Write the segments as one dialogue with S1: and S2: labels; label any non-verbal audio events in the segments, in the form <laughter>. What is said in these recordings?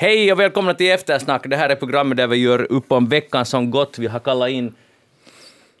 S1: Hej och välkomna till Eftersnack. Det här är programmet där vi gör upp om veckan som gått. Vi har kallat in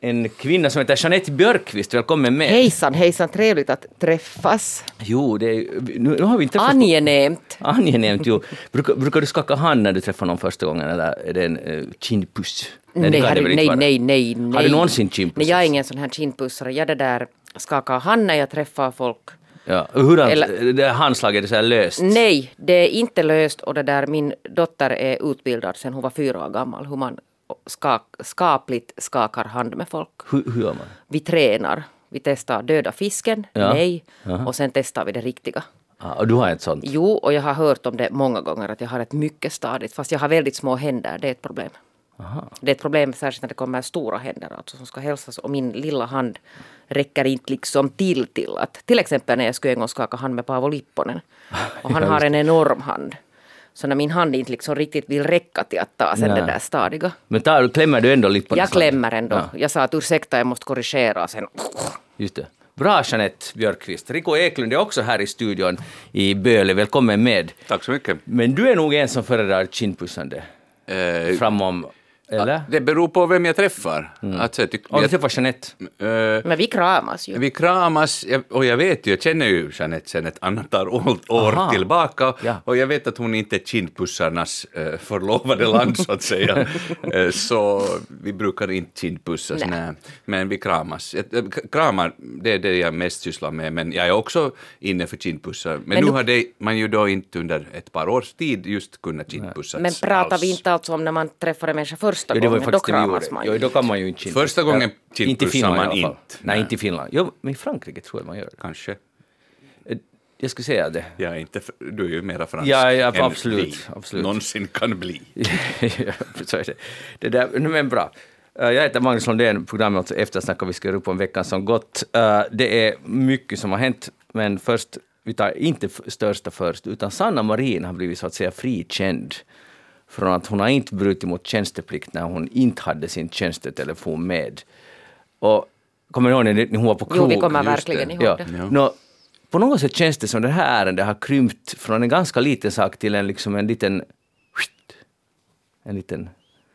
S1: en kvinna som heter Jeanette Björkqvist. Välkommen med.
S2: Hejsan, hejsan, trevligt att träffas.
S1: Jo, det är, nu, nu har vi inte träffats.
S2: Angenämt.
S1: Angenämt, jo. Brukar, brukar du skaka hand när du träffar någon första gången, eller är det en uh, kindpuss?
S2: Nej, nej, nej, nej, nej, nej.
S1: Har du någonsin kindpussats?
S2: Nej, jag är ingen sån här kindpussare. Jag det där skakar hand när jag träffar folk.
S1: Ja. Hur
S2: Eller-
S1: det handslaget, är så här löst?
S2: Nej, det är inte löst och det där min dotter är utbildad sen hon var fyra år gammal hur man skak, skapligt skakar hand med folk.
S1: Hur, hur gör man?
S2: Vi tränar. Vi testar döda fisken,
S1: Ja.
S2: nej,
S1: Jaha.
S2: och sen testar vi det riktiga.
S1: Ah, och du har ett sånt?
S2: Jo, och jag har hört om det många gånger att jag har ett mycket stadigt, fast jag har väldigt små händer, det är ett problem. Det är ett problem särskilt när det kommer stora händer alltså, som ska hälsas och min lilla hand räcker inte liksom till till att till exempel när jag skulle en gång skaka hand med Paavo Lipponen <laughs> och han har en enorm hand. Så när min hand inte liksom riktigt vill räcka till att ta sen det där stadiga.
S1: Men tar, klämmer du ändå lite på
S2: Jag klämmer ändå.
S1: Ja.
S2: Jag sa att ursäkta jag måste korrigera sen.
S1: Just det. Bra Jeanette Björkqvist. Rico Eklund är också här i studion i Böle. Välkommen med.
S3: Tack så mycket.
S1: Men du är nog en som föredrar kindpussande
S3: Eh,
S1: framom, eller?
S3: det beror på vem jag träffar. Alltså, jag tyck,
S1: Om du
S3: jag,
S1: träffar Jeanette?
S3: eh,
S2: Men vi kramas ju.
S3: vi kramas, jag- och jag vet ju, jag känner ju Jeanette sedan ett antal år, år
S1: Aha.
S3: tillbaka,
S1: Ja.
S3: och jag vet att hon inte är kindpussarnas eh, förlovade land, så att säga. <laughs> Eh, så vi brukar inte kindpussas,
S2: Nej.
S3: nej. men vi kramas. Kramar, det är det jag mest sysslar med, men jag är också inne för kindpussar. Men,
S2: Men
S3: nu
S2: du-
S3: har det, man ju då inte under ett par års tid just kunnat kindpussas
S2: Men pratar
S3: alls.
S2: vi inte alltså om när man träffar en människa första
S1: Jo, det var
S2: gången, då kramas man
S1: Jo,
S2: ju.
S1: då kan man ju inte kindpussa.
S3: Första gången
S1: Ja, Inte i
S3: kindpussar
S1: Finland
S3: man
S1: i alla fall.
S3: inte.
S1: Nej, inte i Finland. Jo, men i Frankrike tror jag man gör det.
S3: Kanske.
S1: Eh, Jag skulle säga det.
S3: Jag är inte, du är ju mera fransk
S1: Ja, ja,
S3: än
S1: absolut,
S3: vi
S1: absolut.
S3: någonsin kan bli. <laughs>
S1: Ja, så är det. det där, men bra. Eh, Jag heter Magnus Lundén, programmet Eftersnack och vi ska göra upp om veckan som gått. Eh, Det är mycket som har hänt, men först, vi tar inte största först, utan Sanna Marin har blivit så att säga frikänd från att hon har inte brutit mot tjänsteplikt när hon inte hade sin tjänstetelefon med. Och kommer ni ihåg när hon var på krog?
S2: Jo, vi kommer verkligen
S3: det.
S2: ihåg
S1: Ja.
S2: det.
S3: Ja.
S1: Nå, på något sätt känns det som det här ärendet har krympt från en ganska liten sak till en, liksom en liten... En liten...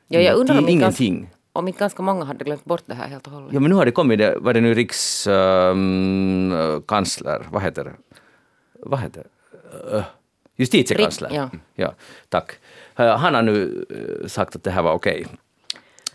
S2: Ja, jag undrar om
S1: ingenting.
S2: Ganska, om inte ganska många hade glömt bort det här helt och hållet.
S1: Ja, men nu har det kommit, det, vad är det nu, rikskansler, vad heter det? Vad heter det? Uh, justitiekanslern.
S2: Rik- ja.
S1: ja. Tack. Han har nu eh, sagt att det här var okej.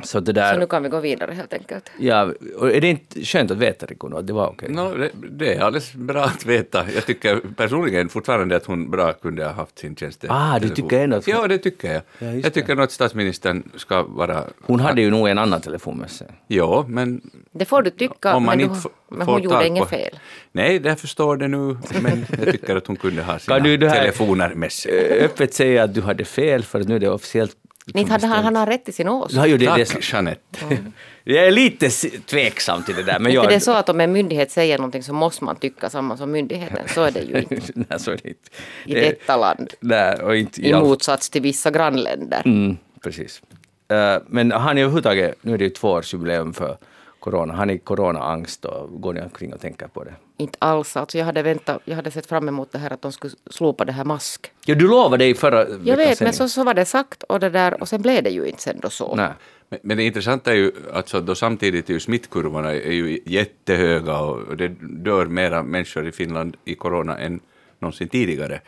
S1: Så det där...
S2: Så nu kan vi gå vidare helt enkelt.
S1: Ja, och är det inte skönt att veta, nu, att det var okej?
S3: No, det, det är alldeles bra att veta. Jag tycker personligen fortfarande att hon bra kunde ha haft sin tjänst.
S1: Ah, du tycker ändå att hon-
S3: Ja, det tycker jag.
S1: Ja,
S3: jag tycker nog att statsministern ska vara...
S1: Hon hade ju nog en annan telefon med sig.
S3: Ja, men...
S2: Det får du tycka,
S3: om man
S2: men,
S3: inte
S2: du, men hon gjorde inget
S3: på-
S2: fel.
S3: Nej, jag förstår det nu, men jag tycker att hon kunde ha sina
S1: Kan du det här-
S3: telefoner med sig.
S1: Öppet säga att du hade fel, för att nu är det officiellt... liksom
S2: hade han, han har rätt i sin åsikt.
S1: Ja, jo, det, det, är.
S3: Jeanette. <laughs>
S1: jag är lite tveksam till det där, men
S2: Inte
S1: jag...
S2: det är så att om en myndighet säger någonting så måste man tycka samma som myndigheten. Så är det ju inte <laughs>
S1: Nej, så är det inte.
S2: i
S1: Det-
S2: detta land.
S1: Nej, och inte
S2: I
S1: all-
S2: motsats till vissa grannländer.
S1: Mm, precis. Eh, men han är överhuvudtaget, nu är det ju tvåårsjubileum för corona, han är i coronaangst och går ni omkring och tänker på det?
S2: Inte alls. Alltså jag, hade väntat, jag hade sett fram emot det här att de skulle slopa det här mask.
S1: Ja, du lovade i förra
S2: Jag
S1: veckans
S2: vet, men så, så var det sagt och, det där, och sen blev det ju inte sen då så.
S1: Nej.
S3: Men, men det intressanta är ju alltså då samtidigt är ju smittkurvorna är ju jättehöga och det dör mera människor i Finland i corona än någonsin tidigare.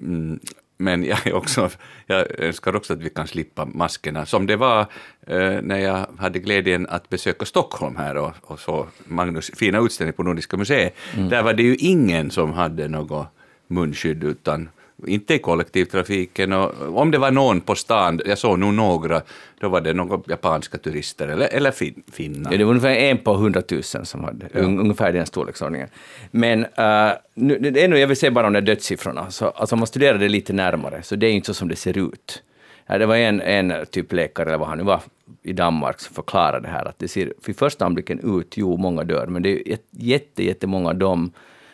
S3: Mm, men jag, är också, jag önskar också att vi kan slippa maskerna. Som det var eh, när jag hade glädjen att besöka Stockholm här och, och så Magnus fina utställning på Nordiska museet. Där var det ju ingen som hade något munskydd utan inte i kollektivtrafiken och om det var någon på stan, jag såg nog några, då var det några japanska turister eller, eller fin, finnar.
S1: Ja, det var ungefär en på hundratusen som hade un, ungefär den storleksordningen. Men uh, nu, jag vill säga bara om de där dödssiffrorna, så, alltså om man studerar det lite närmare, så det är inte så som det ser ut. Ja, det var en, en typ läkare, eller vad han nu var, i Danmark som förklarade det här, att det ser vid första anblicken ut, jo, många dör, men det är jätte, jättemånga av dem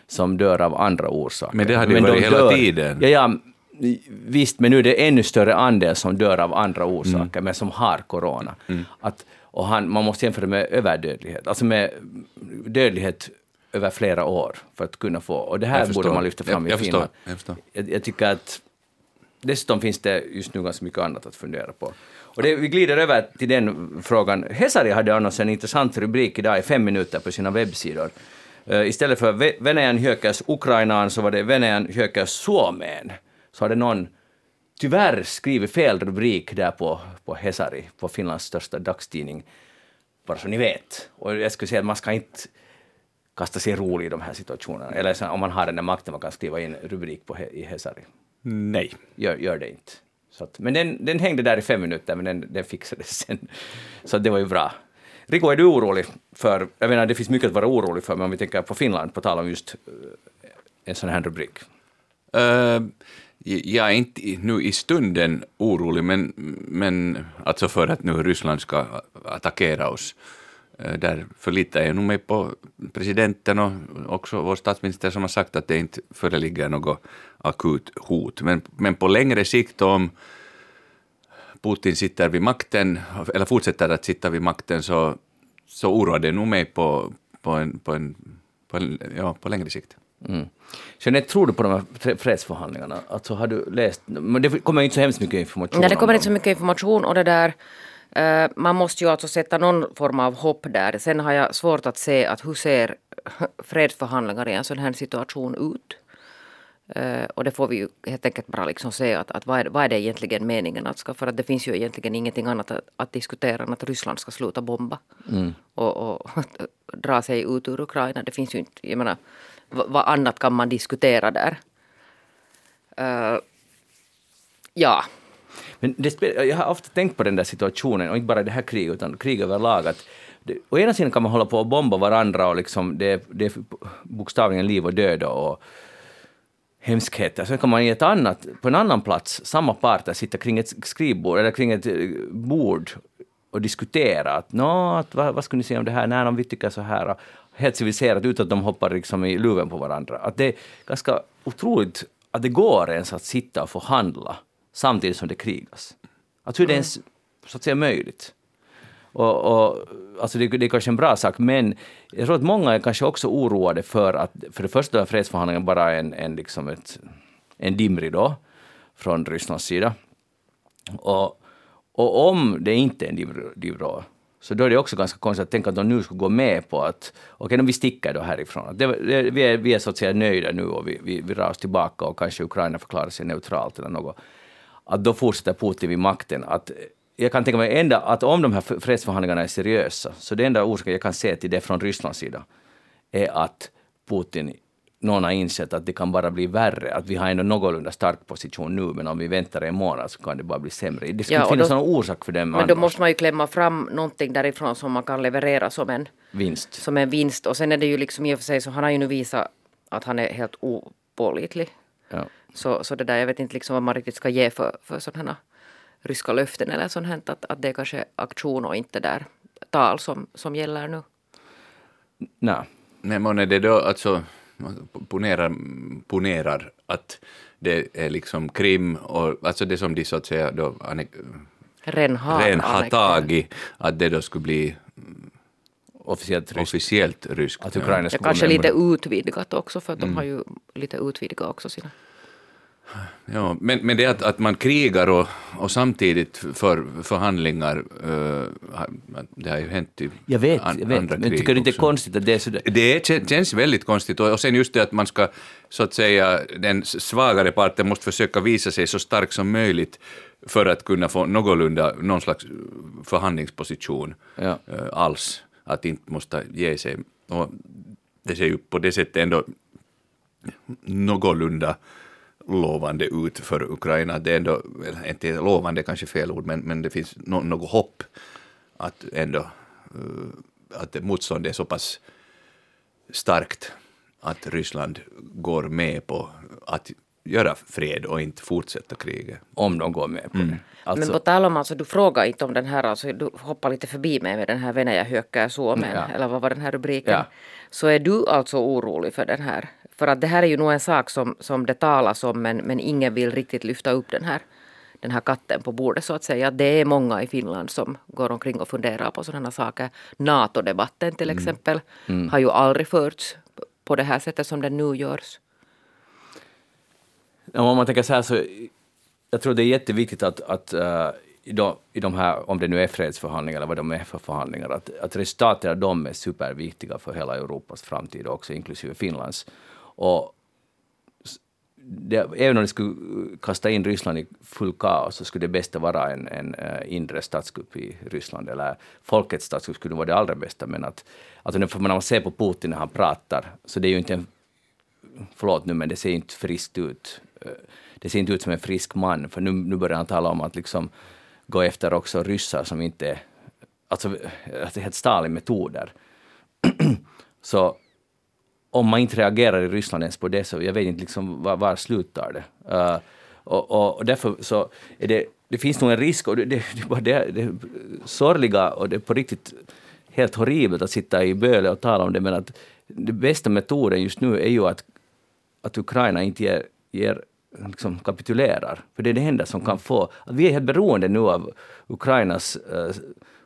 S1: som dör av andra orsaker.
S3: Men det hade ju
S1: de
S3: varit hela tiden.
S1: Ja, ja, visst, men nu är det ännu större andel som dör av andra orsaker, men som har corona. Att, och han, man måste jämföra med överdödlighet, alltså med dödlighet över flera år för att kunna få, och det här
S3: Jag
S1: borde man lyfta fram
S3: Jag-
S1: i
S3: jag förstår.
S1: Finland.
S3: Jag förstår.
S1: Jag, jag tycker att dessutom finns det just nu ganska mycket annat att fundera på. Och det, vi glider över till den frågan. Hesari hade annars en intressant rubrik idag i fem minuter på sina webbsidor. Uh, istället för Ve- Venäjän hyökkäys Ukrainaan så var det Venäjän hyökkäys Suomeen. Så hade någon tyvärr skrivit fel rubrik där på, på Hesari, på Finlands största dagstidning. Bara så ni vet. Och jag skulle säga att man ska inte kasta sig rolig i de här situationerna. Eller om man har den där makten man kan skriva in rubrik på, i Hesari.
S3: Nej.
S1: Gör, gör det inte. Så att, men den, den hängde där i fem minuter, men den, den fixades sen. Så det var ju bra. Rico, är du orolig för, jag menar det finns mycket att vara orolig för, men om vi tänker på Finland, på tal om just eh, en sån här rubrik.
S3: Uh, jag är inte nu i stunden orolig, men, men alltså för att nu Ryssland ska attackera oss. Eh, där förlitar jag nog mig på presidenten och också vår statsminister som har sagt att det inte föreligger något akut hot. Men, men på längre sikt om Putin sitter vid makten, eller fortsätter att sitta vid makten, så, så oroar det nog mig på, på, en, på, en, på, en, ja, på längre sikt.
S1: Mm. Jeanette, tror du på de här fre- fredsförhandlingarna? Alltså har du läst, men det kommer inte så hemskt mycket information
S2: Nej, det
S1: om
S2: kommer inte så mycket information och det där eh, man måste ju alltså sätta någon form av hopp där. Sen har jag svårt att se att hur ser <laughs> fredsförhandlingar i en sån här situation ut. Eh, och det får vi ju helt enkelt bara liksom se att, att vad, är, vad är det egentligen meningen att ska, för att det finns ju egentligen ingenting annat att, att diskutera än att Ryssland ska sluta bomba och, och dra sig ut ur Ukraina. Det finns ju inte, jag menar, vad, vad annat kan man diskutera där? Eh, ja,
S1: Men det, jag har ofta tänkt på den där situationen, och inte bara det här kriget, utan krig överlag. Att det, å ena sidan kan man hålla på och bomba varandra och liksom det, det är bokstavligen liv och död och hemskheter. Sen kan man i ett annat, på en annan plats, samma parter, sitta kring ett skrivbord eller kring ett eh, bord och diskutera. Att, Nå, att, vad, vad skulle ni säga om det här? Nej, om vi tycker så här. Helt civiliserat utan att de hoppar liksom i luven på varandra. Att det är ganska otroligt att det går ens att sitta och förhandla samtidigt som det krigas. Att hur det ens så att säga möjligt. Och, och, alltså det, det är kanske en bra sak, men jag tror att många är kanske också oroade för att för det första är fredsförhandlingen bara en, en, liksom ett, en dimridå från Rysslands sida. Och, och om det inte är en dimridå, så då är det också ganska konstigt att tänka att de nu skulle gå med på att okej, okay, vi sticker då härifrån. Det, det, vi, är, vi är så att säga nöjda nu och vi, vi, vi drar oss tillbaka och kanske Ukraina förklarar sig neutralt eller något. Att då fortsätter Putin vid makten. Att jag kan tänka mig enda, att om de här fredsförhandlingarna är seriösa, så det enda orsaken jag kan se till det från Rysslands sida är att Putin någon har insett att det kan bara bli värre, att vi har ändå någorlunda stark position nu, men om vi väntar en månad så kan det bara bli sämre. Det skulle
S2: Ja,
S1: finnas
S2: då-
S1: någon orsak för dem
S2: Men då
S1: annars.
S2: måste man ju klämma fram någonting därifrån som man kan leverera som en,
S1: Vinst.
S2: som en vinst. Och sen är det ju liksom i och för sig så han har ju nu visat att han är helt opålitlig.
S1: Ja.
S2: Så, så det där, jag vet inte liksom vad man riktigt ska ge för, för sådana här ryska löften eller sånt här. Att, att det är kanske aktion och inte där tal som, som gäller nu.
S1: Nej.
S3: Men månne det då, alltså, ponerar, ponerar att det är liksom Krim och alltså det som de så att säga då
S2: Ren har,
S3: ren har
S2: annekterat.
S3: tagit, att det då skulle bli
S1: Officiellt ryskt.
S3: officiellt ryskt.
S1: Att Ukraina
S2: Ja,
S1: skulle
S2: kanske lite utvidgat också för att de har ju lite utvidgat också sina.
S3: Ja, men, men det att, att man krigar och, och samtidigt för förhandlingar, har- det har ju hänt i
S1: Jag vet,
S3: an-
S1: jag vet.
S3: andra
S1: Men
S3: krig
S1: tycker du inte det är konstigt att det är så där?
S3: Det är, kän- känns väldigt konstigt och, och sen just det att man ska, så att säga, den svagare parten måste försöka visa sig så stark som möjligt för att kunna få någorlunda någon slags förhandlingsposition
S1: Ja.
S3: eh, alls, att inte måste ge sig. Och det ser ju på det sättet ändå någorlunda lovande ut för Ukraina. Det är ändå, inte lovande kanske fel ord, men, men det finns no, något hopp att ändå eh, att motståndet är så pass starkt att Ryssland går med på att göra fred och inte fortsätta kriget.
S1: Om de går med på det. Alltså,
S2: Men på tal om, alltså, du frågar inte om den här, alltså, du hoppar lite förbi mig med den här Venäjä hyökkää Suomen,
S1: Ja.
S2: eller vad var den här rubriken?
S1: Ja.
S2: Så är du alltså orolig för den här? För att det här är ju nog en sak som, som det talas om, men, men ingen vill riktigt lyfta upp den här, den här katten på bordet så att säga. Det är många i Finland som går omkring och funderar på sådana saker. NATO-debatten till exempel har ju aldrig förts på det här sättet som den nu görs.
S1: Ja, om man tänker så här så jag tror det är jätteviktigt att, att uh, i, de, i de här, om det nu är fredsförhandlingar eller vad de är för förhandlingar, att, att resultaten av dem är superviktiga för hela Europas framtid också, inklusive Finlands. Och det, även om det skulle kasta in Ryssland i full kaos så skulle det bästa vara en, en uh, inre statskupp i Ryssland, eller folkets statskupp skulle vara det allra bästa. Men att, alltså när man ser på Putin när han pratar, så det är ju inte en, förlåt nu, men det ser inte friskt ut. Eh, det ser inte ut som en frisk man, för nu, nu börjar han tala om att liksom gå efter också ryssar som inte... Alltså, att det är helt Stalin-metoder. <clears throat> så om man inte reagerar i Ryssland ens på det, så jag vet inte liksom var, var slutar det. Uh, och, och, och, därför så är det, det finns nog en risk, och det, det, det, det, det sorgliga och det är på riktigt helt horribelt att sitta i Böle och tala om det, men att den bästa metoden just nu är ju att, att Ukraina inte ger, ger liksom kapitulerar. För det är det enda som kan få... vi är helt beroende nu av Ukrainas... Uh,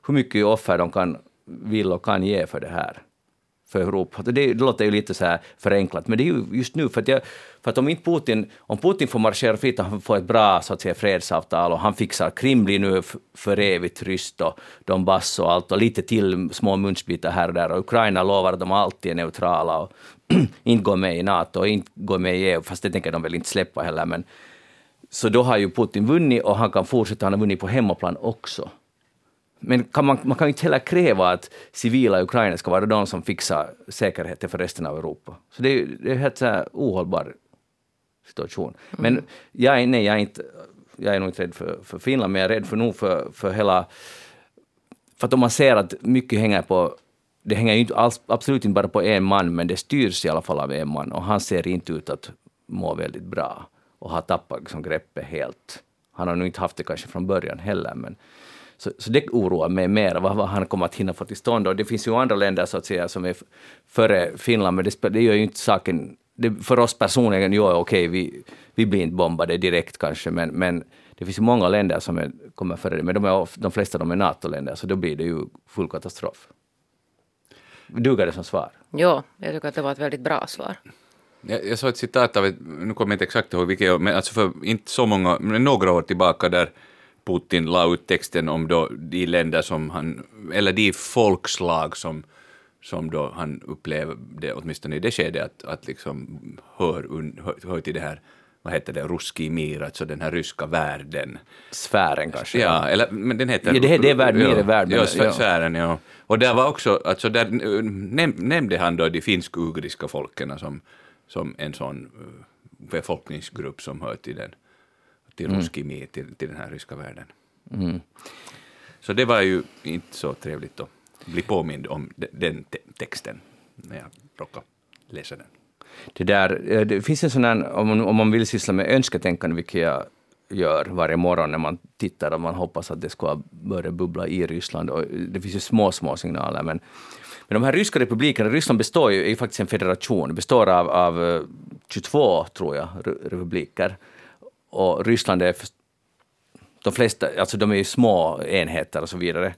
S1: hur mycket offer de kan, vill och kan ge för det här. För Europa. Det, det låter ju lite så här förenklat, men det är ju just nu för att, jag, för att om inte Putin, om Putin får marschera fritt och han får ett bra så att säga, fredsavtal och han fixar Krim blir nu för evigt ryskt och Donbass och allt och lite till små munsbitar här och där och Ukraina lovar att de alltid är neutrala och <clears throat> inte går med i NATO och inte går med i EU, fast det tänker de väl inte släppa heller. Men, så då har ju Putin vunnit och han kan fortsätta, han har vunnit på hemmaplan också. Men kan man, man kan ju inte heller kräva att civila i Ukraina ska vara de som fixar säkerheten för resten av Europa. Så det är, det är helt så här ohållbar situation. Men mm. jag, är, nej, jag, är inte, jag är nog inte rädd för, för Finland, men jag är rädd för nog för, för hela... För att om man ser att mycket hänger på det hänger ju inte alls, absolut inte bara på en man, men det styrs i alla fall av en man och han ser inte ut att må väldigt bra och har tappat liksom greppet helt. Han har nog inte haft det kanske från början heller, men så, så det oroar mig mer, vad, vad han kommer att hinna få till stånd. Och det finns ju andra länder så att säga som är före Finland, men det, det gör ju inte saken... Det, för oss personligen, jo okej, okay, vi, vi blir inte bombade direkt kanske, men, men det finns ju många länder som är, kommer före det, men de, är, de flesta de är NATO-länder, så då blir det ju full katastrof. Duger det som svar?
S2: Ja, jag tycker att det var ett väldigt bra svar.
S3: Jag, jag såg ett citat av, ett, nu kommer jag inte exakt ihåg vilket men alltså för inte så många, men några år tillbaka där Putin la ut texten om då de länder som han, eller de folkslag som, som då han upplevde, åtminstone i det skedet, att, att liksom hör, hör, hör till det här vad heter det, Ruski Mir, alltså den här ryska världen.
S1: Sfären kanske?
S3: Ja, eller, men den heter...
S1: Ja, det, det är värld,
S3: ja,
S1: är värld.
S3: Ja, sfären, ja. Och där var också, alltså där näm, nämnde han då de finsk-ugriska folken som, som en sån uh, befolkningsgrupp som hör till den, till mm. Ruski Mir, till, till den här ryska världen. Mm. Så det var ju inte så trevligt att bli påmind om den te texten när jag råkade läsa den.
S1: Det, där, eh, det finns en sån här, om, om man vill syssla med önsketänkande, vilket jag gör varje morgon när man tittar och man hoppas att det ska börja bubbla i Ryssland. Och det finns ju små, små signaler. Men, men de här ryska republikerna, Ryssland består ju, är ju faktiskt en federation, består av, av 22, eh, tror jag, republiker. Och Ryssland är, de flesta, alltså de är ju små enheter och så vidare.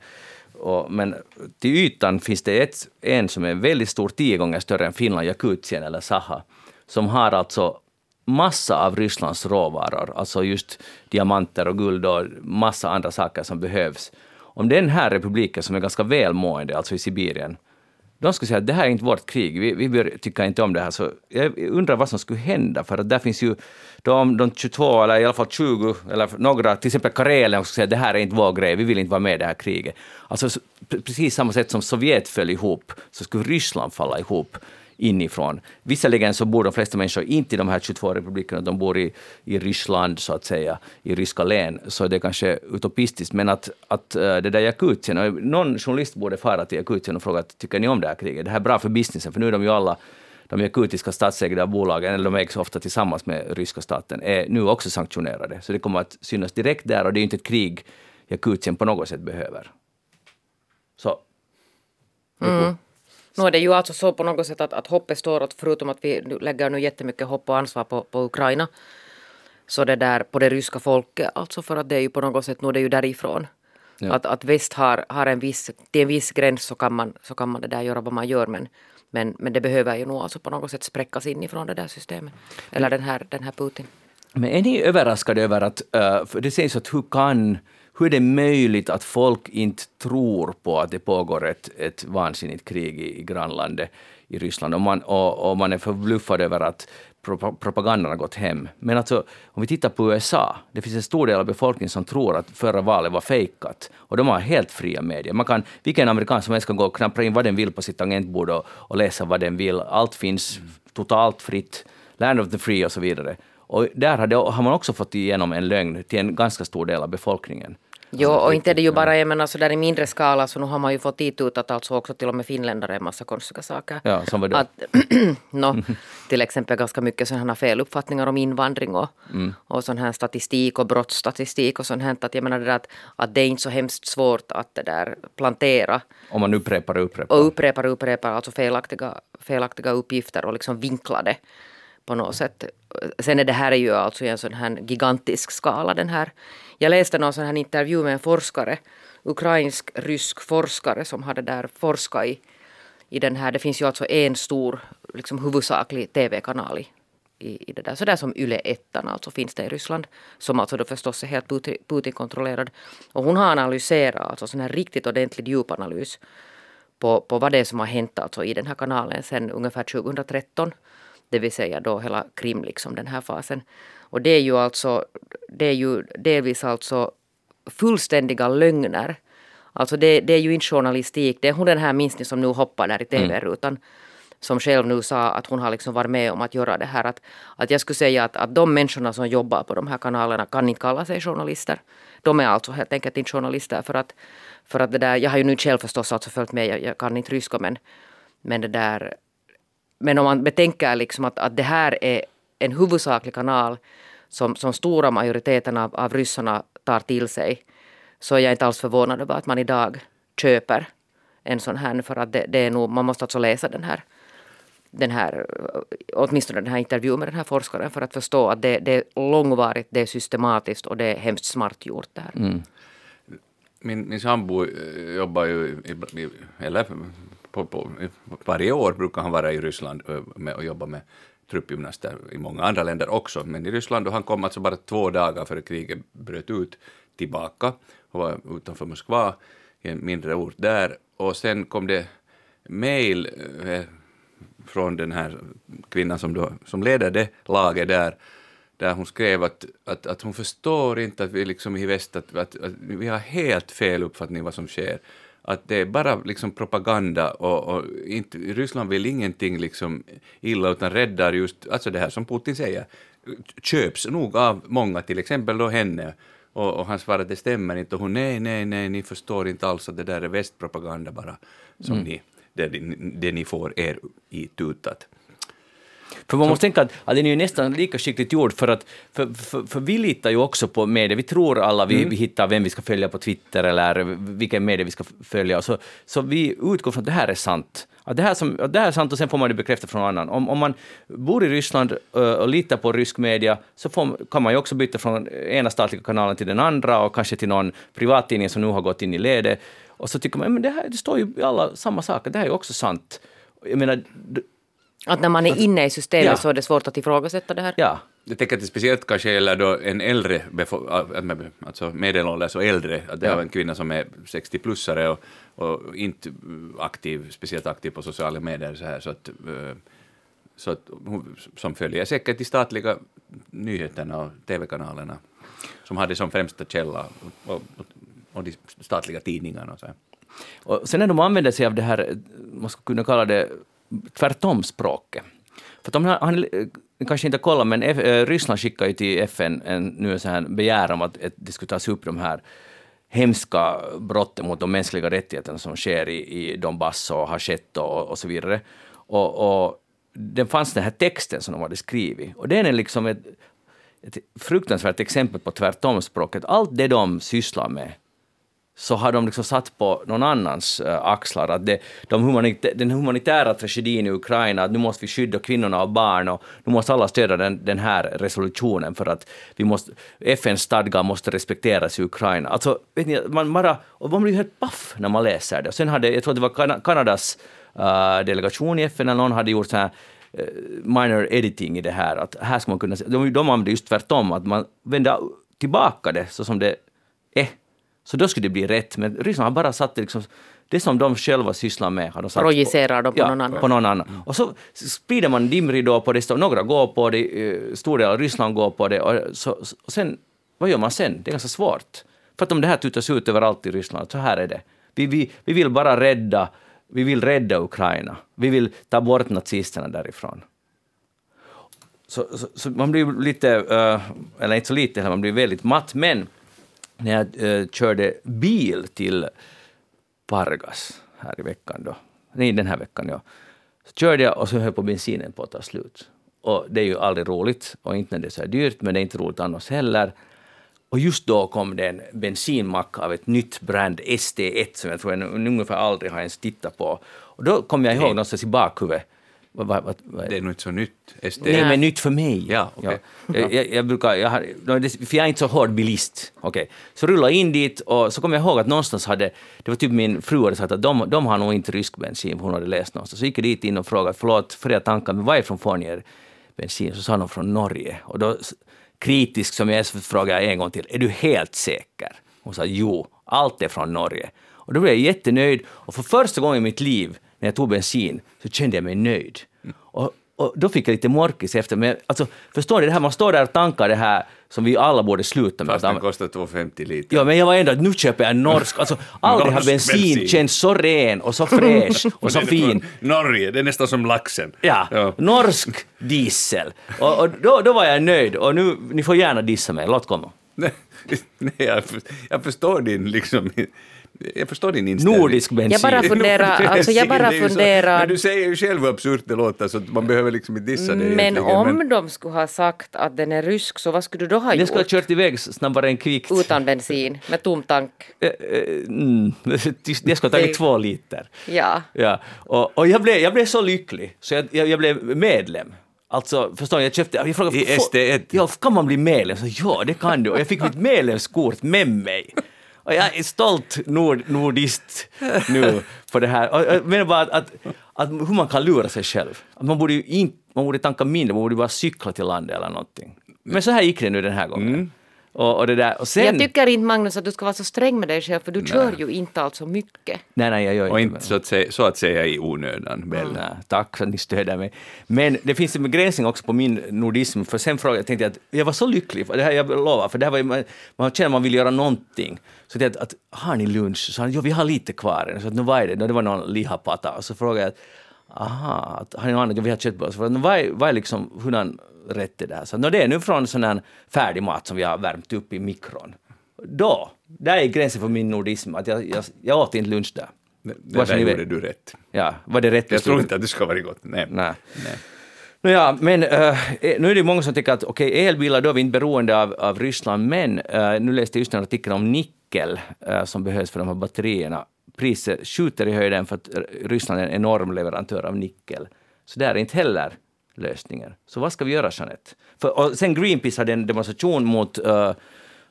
S1: Och, men till ytan finns det ett, en som är väldigt stor, tio gånger större än Finland, Jakutien eller Saha, som har alltså massa av Rysslands råvaror, alltså just diamanter och guld och massa andra saker som behövs. Om den här republiken som är ganska välmående, alltså i Sibirien, de skulle säga att det här är inte vårt krig, vi, vi tycker inte om det här. Så jag undrar vad som skulle hända, för att där finns ju de, de 22, eller i alla fall 20, eller några, till exempel Karelen, skulle säga att det här är inte vår grej, vi vill inte vara med i det här kriget. Alltså precis samma sätt som Sovjet föll ihop, så skulle Ryssland falla ihop inifrån. Visserligen så bor de flesta människor inte i de här 22 republikerna, de bor i, i Ryssland, så att säga, i ryska län, så det är kanske utopistiskt. Men att, att eh, det där Jakutien, någon journalist borde fara till Jakutien och fråga tycker ni om det här kriget? Det här är bra för businessen, för nu är de ju alla de jakutiska statsägda bolagen, eller de ägs ofta tillsammans med ryska staten, är nu också sanktionerade. Så det kommer att synas direkt där och det är inte ett krig Jakutien på något sätt behöver. Så.
S2: Mm. Nu är det ju alltså så på något sätt att, att hoppet står åt, förutom att vi lägger nu jättemycket hopp och ansvar på, på Ukraina, så det där på det ryska folket, alltså för att det är ju på något sätt, nu är det ju därifrån. Ja. Att, att väst har, har en viss, till en viss gräns så kan man, så kan man det där göra vad man gör men, men, men det behöver ju nog alltså på något sätt spräckas inifrån det där systemet. Eller den här, den här Putin.
S1: Men är ni överraskade över att, eh, för det sägs att hur kan, hur är det möjligt att folk inte tror på att det pågår ett, ett vansinnigt krig i, i grannlandet i Ryssland och man, och, och man är förbluffad över att propagandan har gått hem. Men alltså, om vi tittar på USA, det finns en stor del av befolkningen som tror att förra valet var fejkat. Och de har helt fria medier. Man kan, vilken amerikan som helst kan gå och knapra in vad den vill på sitt tangentbord och, och läsa vad den vill. Allt finns totalt fritt. Land of the free och så vidare. Och där har, det, har man också fått igenom en lögn till en ganska stor del av befolkningen.
S2: Jo, alltså, och inte är det ju bara jag menar, så där i mindre skala, så nu har man ju fått dit ut att alltså också till och med finländare en massa konstiga saker.
S1: Ja, som vadå? Att, <clears throat>
S2: no, till exempel ganska mycket sådana feluppfattningar om invandring och, mm. och sån här statistik och brottsstatistik och sånt här. Att jag menar det där att, att det är inte så hemskt svårt att det där plantera.
S1: Om man upprepar och upprepar.
S2: Och upprepar och upprepar, alltså felaktiga, felaktiga uppgifter och liksom vinklade på något sätt. Sen är det här är ju alltså i en sån här gigantisk skala den här. Jag läste någon sån här intervju med en forskare, ukrainsk-rysk forskare som hade där forskat i, i den här, det finns ju alltså en stor liksom huvudsaklig tv-kanal i, i, i det där, sådär som Yle-1, alltså finns det i Ryssland, som alltså då förstås är helt Putin-kontrollerad. Och hon har analyserat, alltså sån här riktigt ordentlig djupanalys på, på vad det är som har hänt alltså i den här kanalen sen ungefär 2013 det vill säga då hela Krim, liksom den här fasen. Och det är ju alltså, det är ju delvis alltså fullständiga lögner. Alltså det, det är ju inte journalistik, det är hon den här minst som nu hoppar där i tv-rutan. Mm. Som själv nu sa att hon har liksom varit med om att göra det här. Att, att jag skulle säga att, att de människorna som jobbar på de här kanalerna kan inte kalla sig journalister. De är alltså helt enkelt inte journalister för att, för att det där, jag har ju nu själv förstås alltså följt med, jag, jag kan inte ryska men, men det där men om man betänker liksom att, att det här är en huvudsaklig kanal som, som stora majoriteten av, av ryssarna tar till sig så är jag inte alls förvånad över att man idag köper en sån här för att det, det är nog, man måste alltså läsa den här den här, åtminstone den här intervjun med den här forskaren för att förstå att det, det är långvarigt, det är systematiskt och det är hemskt smart gjort det här. Mm.
S3: Min, min sambo eh, jobbar ju, i, eller på, på, varje år brukar han vara i Ryssland eh, med, och jobba med truppgymnaster i många andra länder också, men i Ryssland, och han kom alltså bara två dagar före kriget bröt ut tillbaka och var utanför Moskva i en mindre ort där, och sen kom det mejl eh, från den här kvinnan som, då, som leder det laget där, där hon skrev att, att, att hon förstår inte att vi liksom i väst, att, att, att vi har helt fel uppfattning vad som sker att det är bara liksom propaganda och, och inte, Ryssland vill ingenting liksom illa utan räddar just, alltså det här som Putin säger, köps nog av många, till exempel då henne. Och, och han svarade det stämmer inte och hon nej, nej, nej, ni förstår inte alls att det där är västpropaganda bara som mm. ni, det, det ni får er i tutat.
S1: För man måste tänka att, att den är ju nästan lika skickligt gjord för att för, för, för vi litar ju också på media. Vi tror alla vi, mm. vi hittar vem vi ska följa på Twitter eller vilken media vi ska följa. Så, så vi utgår från att det här är sant. Att det, här som, att det här är sant och sen får man det bekräftat från någon annan. Om, om man bor i Ryssland och litar på rysk media så får, kan man ju också byta från ena statliga kanalen till den andra och kanske till någon privattidning som nu har gått in i ledet. Och så tycker man, men det, här, det står ju alla samma saker, det här är ju också sant. Jag menar,
S2: att när man är inne i systemet ja. så är det svårt att ifrågasätta det här?
S1: Ja.
S3: Jag tänker att det speciellt kanske gäller då en äldre, alltså medelålders och äldre, att det är en kvinna som är 60-plussare och, och, inte aktiv, speciellt aktiv på sociala medier så här, så att, eh, så att hon, som följer säkert de statliga nyheterna och tv-kanalerna, som hade som främsta källa, och, och, och de statliga tidningarna och så här.
S1: Och sen när de använder sig av det här, man skulle kunna kalla det tvärtom språket. För de har, han eh, kanske inte kollat, men F, eh, Ryssland skickar ju till FN en, nu en sån här begäran om att, att det skulle tas upp de här hemska brotten mot de mänskliga rättigheterna som sker i, i Donbass och har skett och, och så vidare. Och, och den fanns den här texten som de hade skrivit. Och den är liksom ett, ett fruktansvärt exempel på tvärtomspråket. Allt det de sysslar med så har de liksom satt på någon annans eh, axlar. Att det, de humanitä den humanitära tragedin i Ukraina, att nu måste vi skydda kvinnorna och barn och nu måste alla stödja den, den här resolutionen för att vi måste, FNs stadgar måste respekteras i Ukraina. Alltså, vet ni, man, bara, och man blir helt paff när man läser det. Och sen hade, jag tror att det var Kanadas uh, delegation i FN, eller någon hade gjort så här eh, minor editing i det här. Att här ska man kunna, de, de använder just tvärtom, att man vänder tillbaka det så som det är. Så då skulle det bli rätt. Men Ryssland har bara satt det liksom det som de själva sysslar med har de satt
S2: Projicerar de på
S1: ja,
S2: någon annan.
S1: på någon annan. Och så sprider man dimridå på det, några går på det, eh, stor del av Ryssland går på det, och, så, och sen, vad gör man sen? Det är ganska svårt. För att om det här tutas ut överallt i Ryssland, så här är det. Vi, vi, vi vill bara rädda, vi vill rädda Ukraina. Vi vill ta bort nazisterna därifrån. Så, så, så man blir lite, uh, eller inte så lite, man blir väldigt matt, men när jag uh, körde bil till Pargas här i veckan då, nej den här veckan ja, så körde jag och så höll på bensinen på att ta slut. Och det är ju aldrig roligt, och inte när det är så här dyrt, men det är inte roligt annars heller. Och just då kom det en bensinmack av ett nytt brand, ST1, som jag tror jag ungefär aldrig har ens tittat på. Och då kom jag ihåg någonstans i bakhuvudet vad, vad, vad,
S3: det är nog inte så nytt.
S1: SD. Nej, men nytt för mig.
S3: Ja, okay.
S1: ja. Jag, jag, jag, brukar, jag har, för jag är inte så hård bilist. Okay. Så rullade in dit och så kommer jag ihåg att någonstans hade, det var typ min fru hade sagt att de, de har nog inte rysk bensin, hon hade läst någonstans. Så gick jag dit in och frågade, förlåt för jag tankar, men varifrån får ni er bensin? Så sa de från Norge. Och då, kritisk som jag är, så frågade jag en gång till, är du helt säker? Hon sa, jo, allt är från Norge. Och då blev jag jättenöjd och för första gången i mitt liv när jag tog bensin så kände jag mig nöjd. Och, och då fick jag lite morkis efter. Men alltså, förstår ni, det här, man står där och tankar det här som vi alla borde sluta med.
S3: Fast den kostar 2,50 liter.
S1: Ja, men jag var ändå att nu köper jag norsk. Alltså, aldrig har bensin, bensin känts så ren och så fräsch <laughs> och så fin.
S3: Norge, det är nästan som laxen.
S1: Ja, ja. norsk diesel. Och, och då, då var jag nöjd. Och nu, ni får gärna dissa mig, låt komma. <laughs>
S3: Nej, jag, jag förstår din liksom jag förstår din inställning.
S1: Nordisk <laughs> bensin.
S2: Jag bara <laughs> funderar, alltså jag bara funderar...
S3: Men du säger ju själv hur absurt det låter så man behöver liksom inte dissa det
S2: Men om men... de skulle ha sagt att den är rysk så vad skulle du då ha gjort?
S1: Den skulle ha kört iväg snabbare än kvickt.
S2: Utan bensin, med tom tank? <laughs>
S1: Eh, eh, mm, det skulle ha tagit två liter.
S2: Ja.
S1: ja. Och, och jag, blev, jag blev så lycklig så jag, jag, jag blev medlem. Alltså, förstår ni, jag köpte... Jag frågade,
S3: I SD1?
S1: Ja, kan man bli medlem? Så, ja, det kan du. Och jag fick mitt medlemskort med mig. Och jag är stolt nord, nordist nu för det här. Och jag menar bara att, att, att, hur man kan lura sig själv. Att man, borde ju inte, man borde tanka mindre, man borde bara cykla till landet eller någonting. Men så här gick det nu den här gången. Mm. Och, och, det där. Och sen,
S2: jag tycker inte Magnus att du ska vara så sträng med dig själv för du nej. kör ju inte alls så mycket.
S1: Nej, nej, jag gör
S3: och
S1: inte.
S3: inte så att, säga, så att säga i onödan. Väl.
S1: Nej, tack för att ni stöder mig. Men det finns en begränsning också på min nordism, för sen frågade jag, tänkte jag att jag var så lycklig, det här jag lovar, för det här var, man, man känner att man vill göra någonting. Så jag att, har ni lunch? Så han, jo, vi har lite kvar. Så att, nu vad är det? Det var någon lihapata. Och så frågade jag, aha, har ni något annat? Jo, vi har köttbullar. Så frågade jag, vad är, vad är liksom, hurdan rätt det Så, no, det är nu från sån här färdig mat som vi har värmt upp i mikron. Då, där är gränsen för min nordism, att jag, jag, jag åt inte lunch där.
S3: Det, det där gjorde du rätt.
S1: Ja, var det rätt
S3: Jag tror inte att det ska vara gott. Nej.
S1: Nej. Nej. No ja, men uh, nu är det många som tycker att okej, okay, elbilar, då är vi inte beroende av, av Ryssland, men uh, nu läste jag just en artikel om nickel eh, som behövs för de här batterierna. Priset skjuter i höjden för att Ryssland är en enorm leverantör av nickel. Så där är inte heller lösningen. Så vad ska vi göra, Jeanette? För, och sen Greenpeace hade en demonstration mot uh,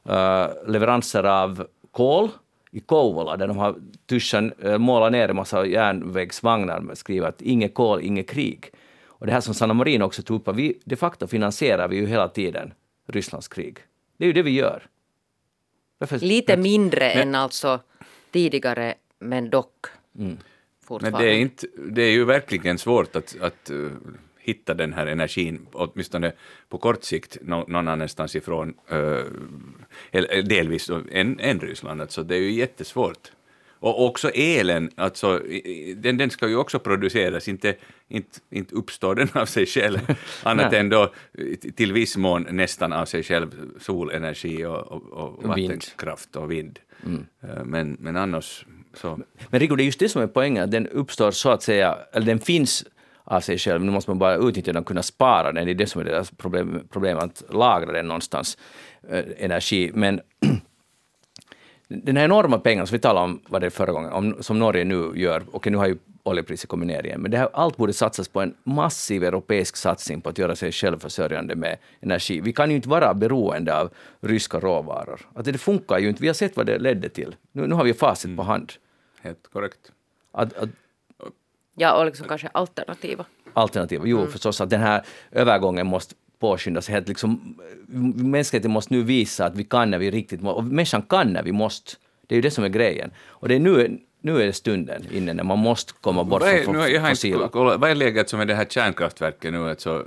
S1: uh, leveranser av kol i Kouvola, där de har tuschen, uh, målat ner en massa järnvägsvagnar med skrivit att inget kol, inget krig. Och det här som Sanna Marin också tog upp, att vi de facto finansierar vi ju hela tiden Rysslands krig. Det är ju det vi gör.
S2: Varför? Lite mindre men, än alltså tidigare, men dock.
S3: Mm. Men det är, inte, det är ju verkligen svårt att, att hitta den här energin, åtminstone på kort sikt, någon annanstans ifrån, eller delvis än, än Ryssland. Alltså, det är ju jättesvårt. Och också elen, alltså, den, den ska ju också produceras, inte, inte, inte uppstår den av sig själv, <laughs> annat än då till viss mån nästan av sig själv, solenergi och, och, och vattenkraft och vind. Mm. Men, men annars så.
S1: Men Rico, det är just det som är poängen, den uppstår så att säga, eller den finns av sig själv. Nu måste man bara utnyttja den och kunna spara den. Det är det som är deras problem, problem att lagra den någonstans, äh, energi. Men <clears throat> den här enorma pengarna som vi talade om var det förra gången, om, som Norge nu gör, och nu har ju oljepriset kommit ner igen, men det här, allt borde satsas på en massiv europeisk satsning på att göra sig självförsörjande med energi. Vi kan ju inte vara beroende av ryska råvaror. Att det funkar ju inte. Vi har sett vad det ledde till. Nu, nu har vi facit mm. på hand.
S3: Helt korrekt.
S1: Att, att
S2: Ja, och liksom kanske alternativa.
S1: Alternativa, jo förstås att den här övergången måste påskyndas. Helt liksom, mänskligheten måste nu visa att vi kan när vi riktigt måste, och människan kan när vi måste. Det är ju det som är grejen. Och det är nu, nu är det stunden inne när man måste komma bort
S3: är,
S1: från
S3: nu, jag har inte
S1: fossila.
S3: kollat, vad är läget som är det här kärnkraftverket nu alltså,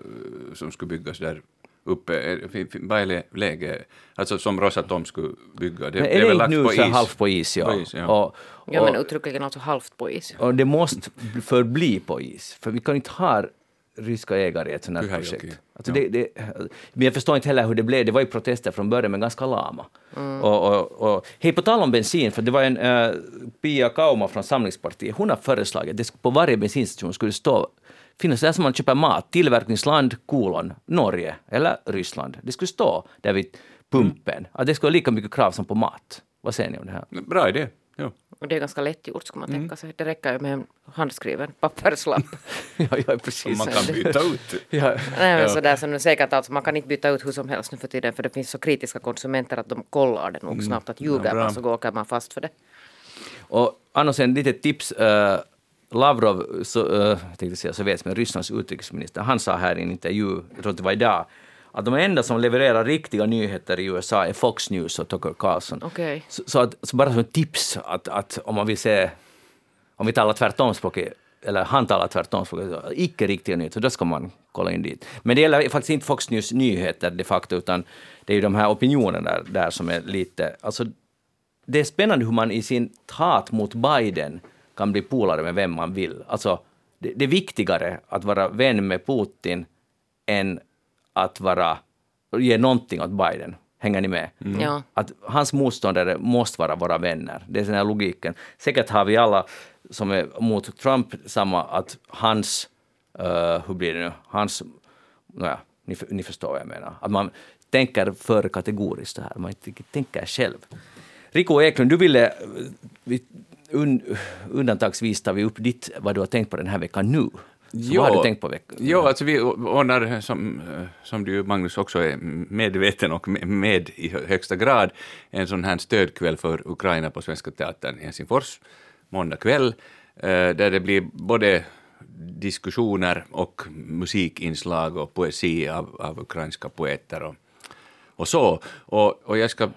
S3: som skulle byggas där uppe? Är- Vad är lä- läget? Alltså som Rosatom skulle bygga? Det,
S1: Men
S3: det
S1: är det
S3: väl
S1: inte
S3: lagt
S1: nu
S3: på is?
S1: halvt på is? Ja.
S3: På is, ja.
S1: Och,
S2: Ja, men
S1: och,
S2: uttryckligen alltså halvt på is.
S1: och det måste förbli på is, för vi kan inte ha ryska ägare i ett sånt här
S3: Pyhäjoki,
S1: projekt. Alltså
S3: ja.
S1: det, det, men jag förstår inte heller hur det blev. Det var ju protester från början, men ganska lama.
S2: Mm.
S1: Och, och, och, hej, på tal om bensin, för det var en uh, Pia Kauma från Samlingspartiet, hon har föreslagit att det på varje bensinstation skulle stå finnas där som man köper mat, tillverkningsland, kolon, Norge eller Ryssland. Det skulle stå där vid pumpen. Att det skulle vara lika mycket krav som på mat. Vad säger ni om det här?
S3: Bra idé. Jo.
S2: Och det är ganska lätt gjort skulle man
S1: Mm.
S2: tänka sig. Det räcker ju med en handskriven papperslapp. <laughs>
S1: ja, ja,
S3: Som
S1: precis.
S3: man kan byta ut.
S1: Ja.
S2: Nej, men
S3: Ja.
S2: sådär som nu säkert alltså, man kan inte byta ut hur som helst nu för tiden för det finns så kritiska konsumenter att de kollar det nog snabbt att ljuger
S3: Mm. Ja,
S2: man så åker man fast för det.
S1: Och annars en litet tips. eh, Lavrov, så, uh, jag tänkte säga Sovjets, men Rysslands utrikesminister, han sa här i en intervju, jag tror att det var idag, att de enda som levererar riktiga nyheter i USA är Fox News och Tucker Carlson.
S2: Okej.
S1: Så, så, att, så bara som ett tips, att, att om man vill se, om vi talar tvärtomspråket, eller han talar tvärtomspråket, så icke riktiga nyheter, då ska man kolla in dit. Men det gäller faktiskt inte Fox News nyheter de facto, utan det är ju de här opinionerna där, där som är lite, alltså det är spännande hur man i sin hat mot Biden kan bli polare med vem man vill. Alltså, det, det är viktigare att vara vän med Putin än att vara, ge någonting åt Biden. Hänger ni med?
S2: Ja.
S1: Att hans motståndare måste vara våra vänner. Det är den här logiken. Säkert har vi alla som är mot Trump samma, att hans, eh, hur blir det nu, hans, nåja, ni, ni förstår vad jag menar. Att man tänker för kategoriskt det här, man inte tänker själv. Rico Eklund, du ville, eh, vi, un, undantagsvis tar vi upp ditt, vad du har tänkt på den här veckan nu. Så vad har du tänkt på veckan?
S3: Jo, alltså vi ordnar, som, eh, som du Magnus också är medveten och med- i hö- högsta grad, en sån här stödkväll för Ukraina på Svenska Teatern i Helsingfors, måndag kväll, eh, där det blir både diskussioner och musikinslag och poesi av, av ukrainska poeter och, och så. Och, och jag ska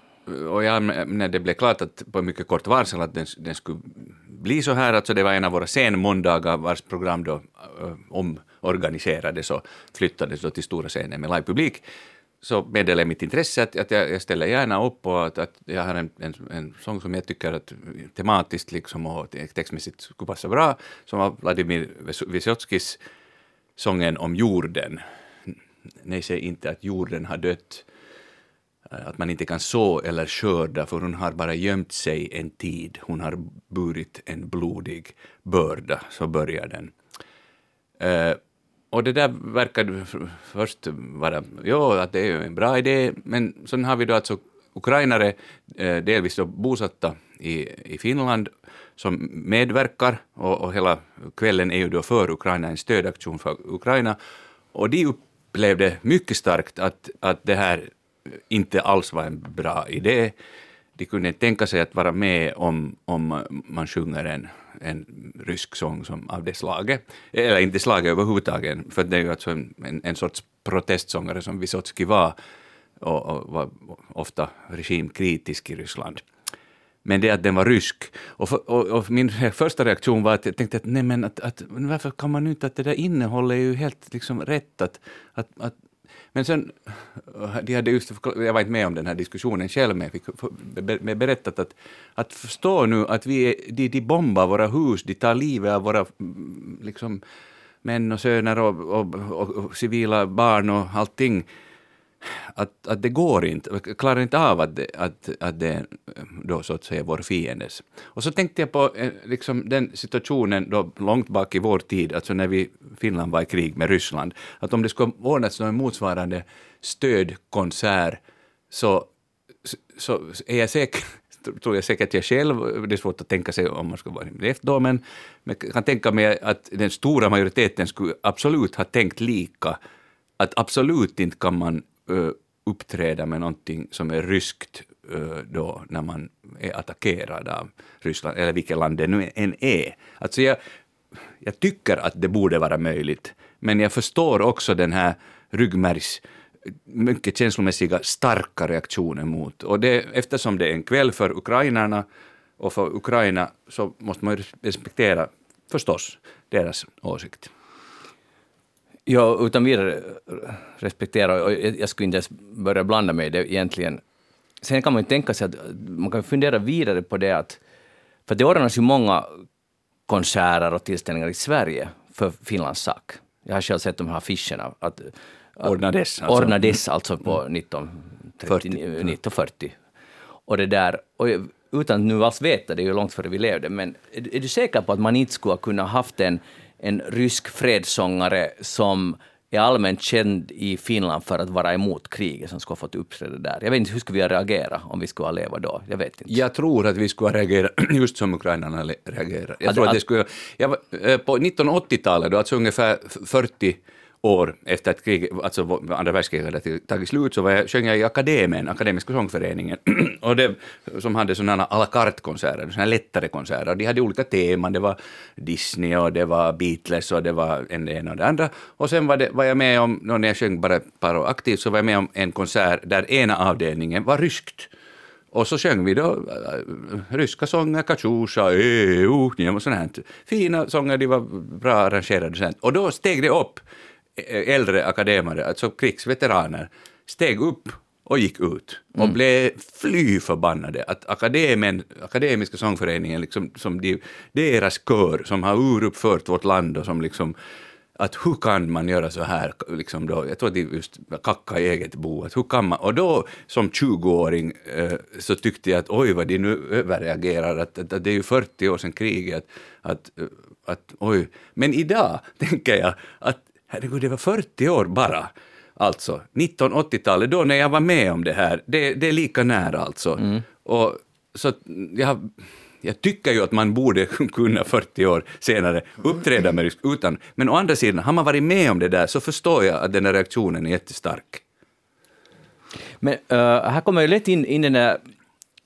S3: och jag, när det blev klart att på mycket kort varsel att den, den skulle bli så här, alltså det var en av våra senmåndagar vars program då äh, omorganiserades och flyttades då till stora scenen med livepublik, så meddelade jag mitt intresse att, att jag, jag ställer gärna upp och att, att jag har en, en, en sång som jag tycker att tematiskt liksom och textmässigt skulle passa bra, som var Vladimir Vysotskis sången om jorden. Nej, säg inte att jorden har dött, Eh, att man inte kan så eller skörda, för hon har bara gömt sig en tid. Hon har burit en blodig börda, så börjar den. Eh, och det där verkade först vara, ja, att det är en bra idé, men sen har vi då alltså ukrainare, eh, delvis då bosatta i, i Finland, som medverkar, och, och hela kvällen är ju då för Ukraina, en stödaktion för Ukraina, och de upplevde mycket starkt att, att det här inte alls var en bra idé. De kunde inte tänka sig att vara med om, om man sjunger en, en rysk sång som av det slaget, eller inte slaget överhuvudtaget, för det är ju alltså en, en, en sorts protestsångare som Vysotskij var, och, och var ofta regimkritisk i Ryssland. Men det att den var rysk. Och, för, och, och min första reaktion var att jag tänkte att nej men att, att varför kan man inte att det där innehållet är ju helt liksom rätt att, att, att men sen, de hade just, jag var inte med om den här diskussionen själv, men jag fick be- berättat att, att förstå nu att vi är, de, de bombar våra hus, de tar livet av våra mm, liksom, män och söner och, och, och, och civila barn och allting att, att det går inte, vi klarar inte av att det, att, att det är då så att säga vår fiendes. Och så tänkte jag på eh, liksom den situationen då långt bak i vår tid, alltså när vi, Finland var i krig med Ryssland, att om det skulle ordnats någon motsvarande stödkonsert så, så är jag säker <laughs> tror jag säkert jag själv, det är svårt att tänka sig om man skulle vara med då, men jag kan tänka mig att den stora majoriteten skulle absolut ha tänkt lika, att absolut inte kan man Eh, uppträda med någonting som är ryskt eh, då när man är attackerad av Ryssland, eller vilket land det nu än är. Alltså jag, jag tycker att det borde vara möjligt, men jag förstår också den här ryggmärgs mycket känslomässiga starka reaktionen mot. Och det, eftersom det är en kväll för ukrainarna och för Ukraina så måste man ju respektera förstås deras åsikt.
S1: Ja, utan vidare respektera, och jag skulle inte ens börja blanda mig i det egentligen. Sen kan man ju tänka sig att man kan fundera vidare på det att, för det ordnas ju många konserter och tillställningar i Sverige för Finlands sak. Jag har själv sett de här affischerna. Att,
S3: Ordnades.
S1: Alltså. Ordnades alltså på 1940. Och det där, och utan att nu alls veta, det är ju långt före vi levde, men är, är du säker på att man inte skulle kunna haft en, en rysk fredssångare som är allmänt känd i Finland för att vara emot kriget som skulle ha fått uppträda där. Jag vet inte, hur skulle vi ha reagerat om vi skulle ha levat då? Jag vet inte.
S3: Jag tror att vi skulle ha reagerat <clears throat> just som ukrainarna reagerar. Jag tror att det skulle... Jag, eh, på 1980-talet, då alltså ungefär 40 år efter att krig, alltså andra världskriget hade tagit slut, så var jag, sjöng jag i akademin, Akademiska sångföreningen, <clears throat> och det, som hade sådana à la carte-konserter, sådana lättare konserter. De hade olika teman, det var Disney och det var Beatles och det var en det ena och det andra. Och sen var, det, var jag med om, när jag sjöng bara ett par år aktivt, så var jag med om en konsert där ena avdelningen var ryskt. Och så sjöng vi då äh, ryska sånger, Kachusha, EU, och sånt här. Fina sånger, de var bra arrangerade. Och då steg det upp äldre akademare, alltså krigsveteraner, steg upp och gick ut och mm. blev fly förbannade att akademen, Akademiska sångföreningen, liksom, som de, deras kör som har uruppfört vårt land och som liksom att hur kan man göra så här, liksom då, jag tror att de just kacka i eget bo, att hur kan man, och då som 20-åring eh, så tyckte jag att oj vad de nu överreagerar, att, att, att det är ju 40 år sedan kriget, att, att oj, men idag <laughs> tänker jag att herregud, det var 40 år bara. Alltså, 1980-talet, då när jag var med om det här, det, det är lika nära alltså. Mm. Och, så jag, jag tycker ju att man borde <laughs> kunna 40 år senare uppträda med rysk utan, men å andra sidan, har man varit med om det där så förstår jag att den här reaktionen är jättestark.
S1: Men uh, här kommer ju lätt in, in den där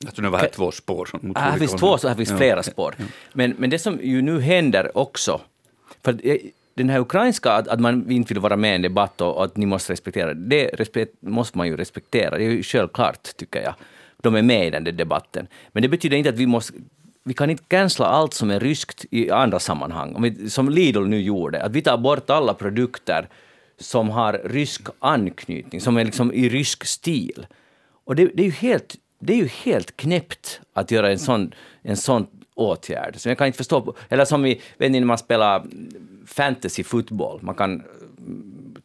S3: Alltså nu var här två spår. Som
S1: här finns två, så här finns flera spår. Men, men det som ju nu händer också, för den här ukrainska, att, att man inte vill vara med i en debatt och, och att ni måste respektera det, respekt, måste man ju respektera. Det är ju självklart, tycker jag. De är med i den där debatten. Men det betyder inte att vi måste vi kan inte cancella allt som är ryskt i andra sammanhang. Om vi, som Lidl nu gjorde, att vi tar bort alla produkter som har rysk anknytning, som är liksom i rysk stil. Och det, det är ju helt, det är ju helt knäppt att göra en sån, en sån åtgärd. Så jag kan inte förstå, eller som vi, vet ni när man spelar fantasy fotboll, man kan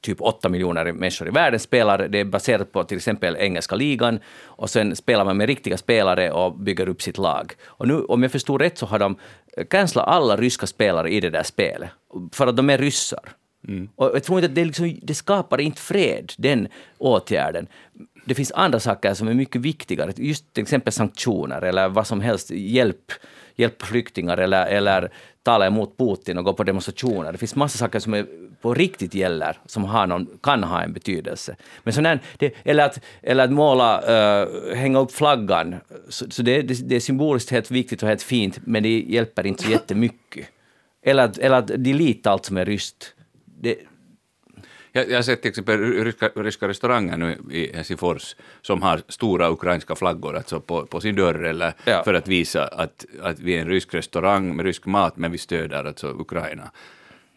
S1: typ åtta miljoner människor i världen spelar, det är baserat på till exempel engelska ligan, och sen spelar man med riktiga spelare och bygger upp sitt lag. Och nu, om jag förstod rätt så har de cancelat alla ryska spelare i det där spelet, för att de är ryssar. Mm. Och jag tror inte att det, liksom, det skapar inte fred, den åtgärden. Det finns andra saker som är mycket viktigare, just till exempel sanktioner eller vad som helst, hjälp hjälpa flyktingar eller, eller tala emot Putin och gå på demonstrationer. Det finns massa saker som är, på riktigt gäller, som har någon, kan ha en betydelse. Men sån här, det, eller, att, eller att måla, uh, hänga upp flaggan, så, så det, det, det, är symboliskt helt viktigt och helt fint, men det hjälper inte så jättemycket. Eller att, eller att delita allt som är ryskt. Det,
S3: jag, jag har sett till exempel ryska, ryska restauranger nu i Helsingfors som har stora ukrainska flaggor alltså på, på sin dörr eller ja. för att visa att, att vi är en rysk restaurang med rysk mat men vi stöder alltså Ukraina.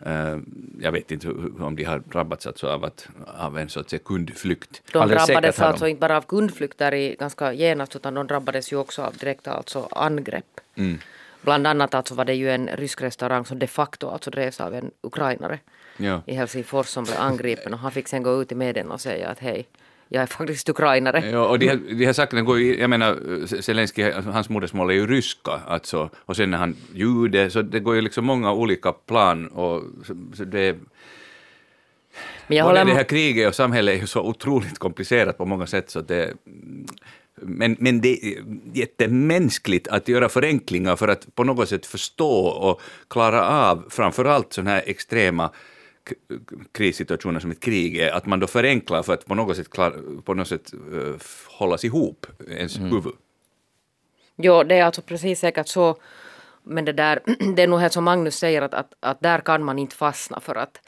S3: Uh, jag vet inte om de har drabbats alltså av, att, av en så att säga kundflykt.
S2: De Alldeles drabbades alltså inte bara av kundflykter i ganska genast utan de drabbades ju också av direkta alltså angrepp. Mm. Bland annat alltså var det ju en rysk restaurang som de facto alltså drevs av en ukrainare ja. i Helsingfors som blev angripen och han fick sen gå ut i medierna och säga att hej, jag är faktiskt ukrainare.
S3: Ja, och de här, de här sakerna går ju, jag menar, Zelensky, hans modersmål är ju ryska, alltså, och sen är han jude, så det går ju liksom många olika plan och det men jag håller... Det här kriget och samhället är ju så otroligt komplicerat på många sätt så det men, men det är jättemänskligt att göra förenklingar för att på något sätt förstå och klara av framför allt sådana här extrema krissituationer som ett krig är, att man då förenklar för att på något sätt, klar, på något sätt uh, hållas ihop ens mm. huvud.
S2: Jo, det är alltså precis säkert så Men det där, <clears throat> det är nog helt som Magnus säger att, att, att där kan man inte fastna för att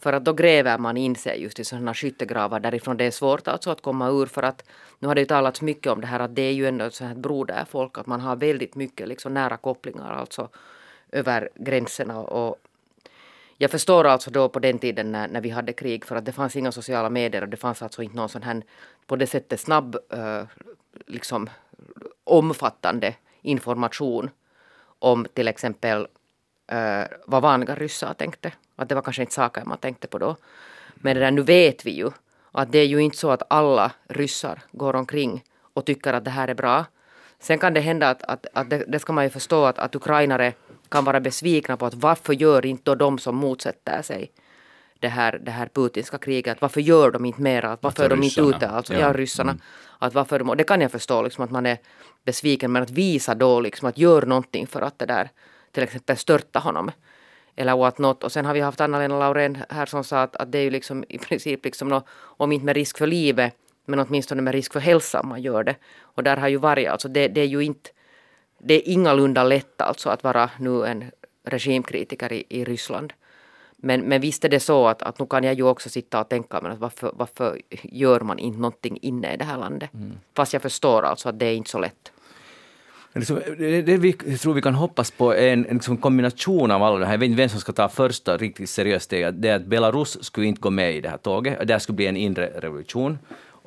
S2: för att då gräver man in sig just i sådana skyttegravar därifrån det är svårt alltså att komma ur för att nu har det ju talats mycket om det här att det är ju ändå ett sånt här broderfolk att man har väldigt mycket liksom nära kopplingar alltså över gränserna och jag förstår alltså då på den tiden när, när vi hade krig för att det fanns inga sociala medier och det fanns alltså inte någon sån här på det sättet snabb eh, liksom omfattande information om till exempel eh, vad vanliga ryssar tänkte. Att det var kanske inte saker man tänkte på då. Men det där, nu vet vi ju att det är ju inte så att alla ryssar går omkring och tycker att det här är bra. Sen kan det hända att, att, att det, det, ska man ju förstå att, att ukrainare kan vara besvikna på att varför gör inte de som motsätter sig det här, det här putinska kriget, varför gör de inte mera, varför är de inte ute, alltså, ja, ja ryssarna. Mm. Att varför de, det kan jag förstå, liksom, att man är besviken, men att visa då liksom, att gör någonting för att det där till exempel störta honom. Eller what not. Och sen har vi haft Anna-Lena Laurén här som sa att, att det är ju liksom i princip liksom no, om inte med risk för livet men åtminstone med risk för hälsan man gör det. Och där har ju varit, alltså det, det är ju inte, det är ingalunda lätt alltså att vara nu en regimkritiker i, i Ryssland. Men, men visst är det så att, att nu kan jag ju också sitta och tänka men varför, varför gör man inte någonting inne i det här landet? Mm. Fast jag förstår alltså att det är inte så lätt.
S1: Liksom, det, det vi tror vi kan hoppas på är en, en liksom kombination av alla de här. Jag vet inte vem som ska ta första riktigt seriöst steg. Det är att Belarus skulle inte gå med i det här tåget. Det skulle bli en inre revolution.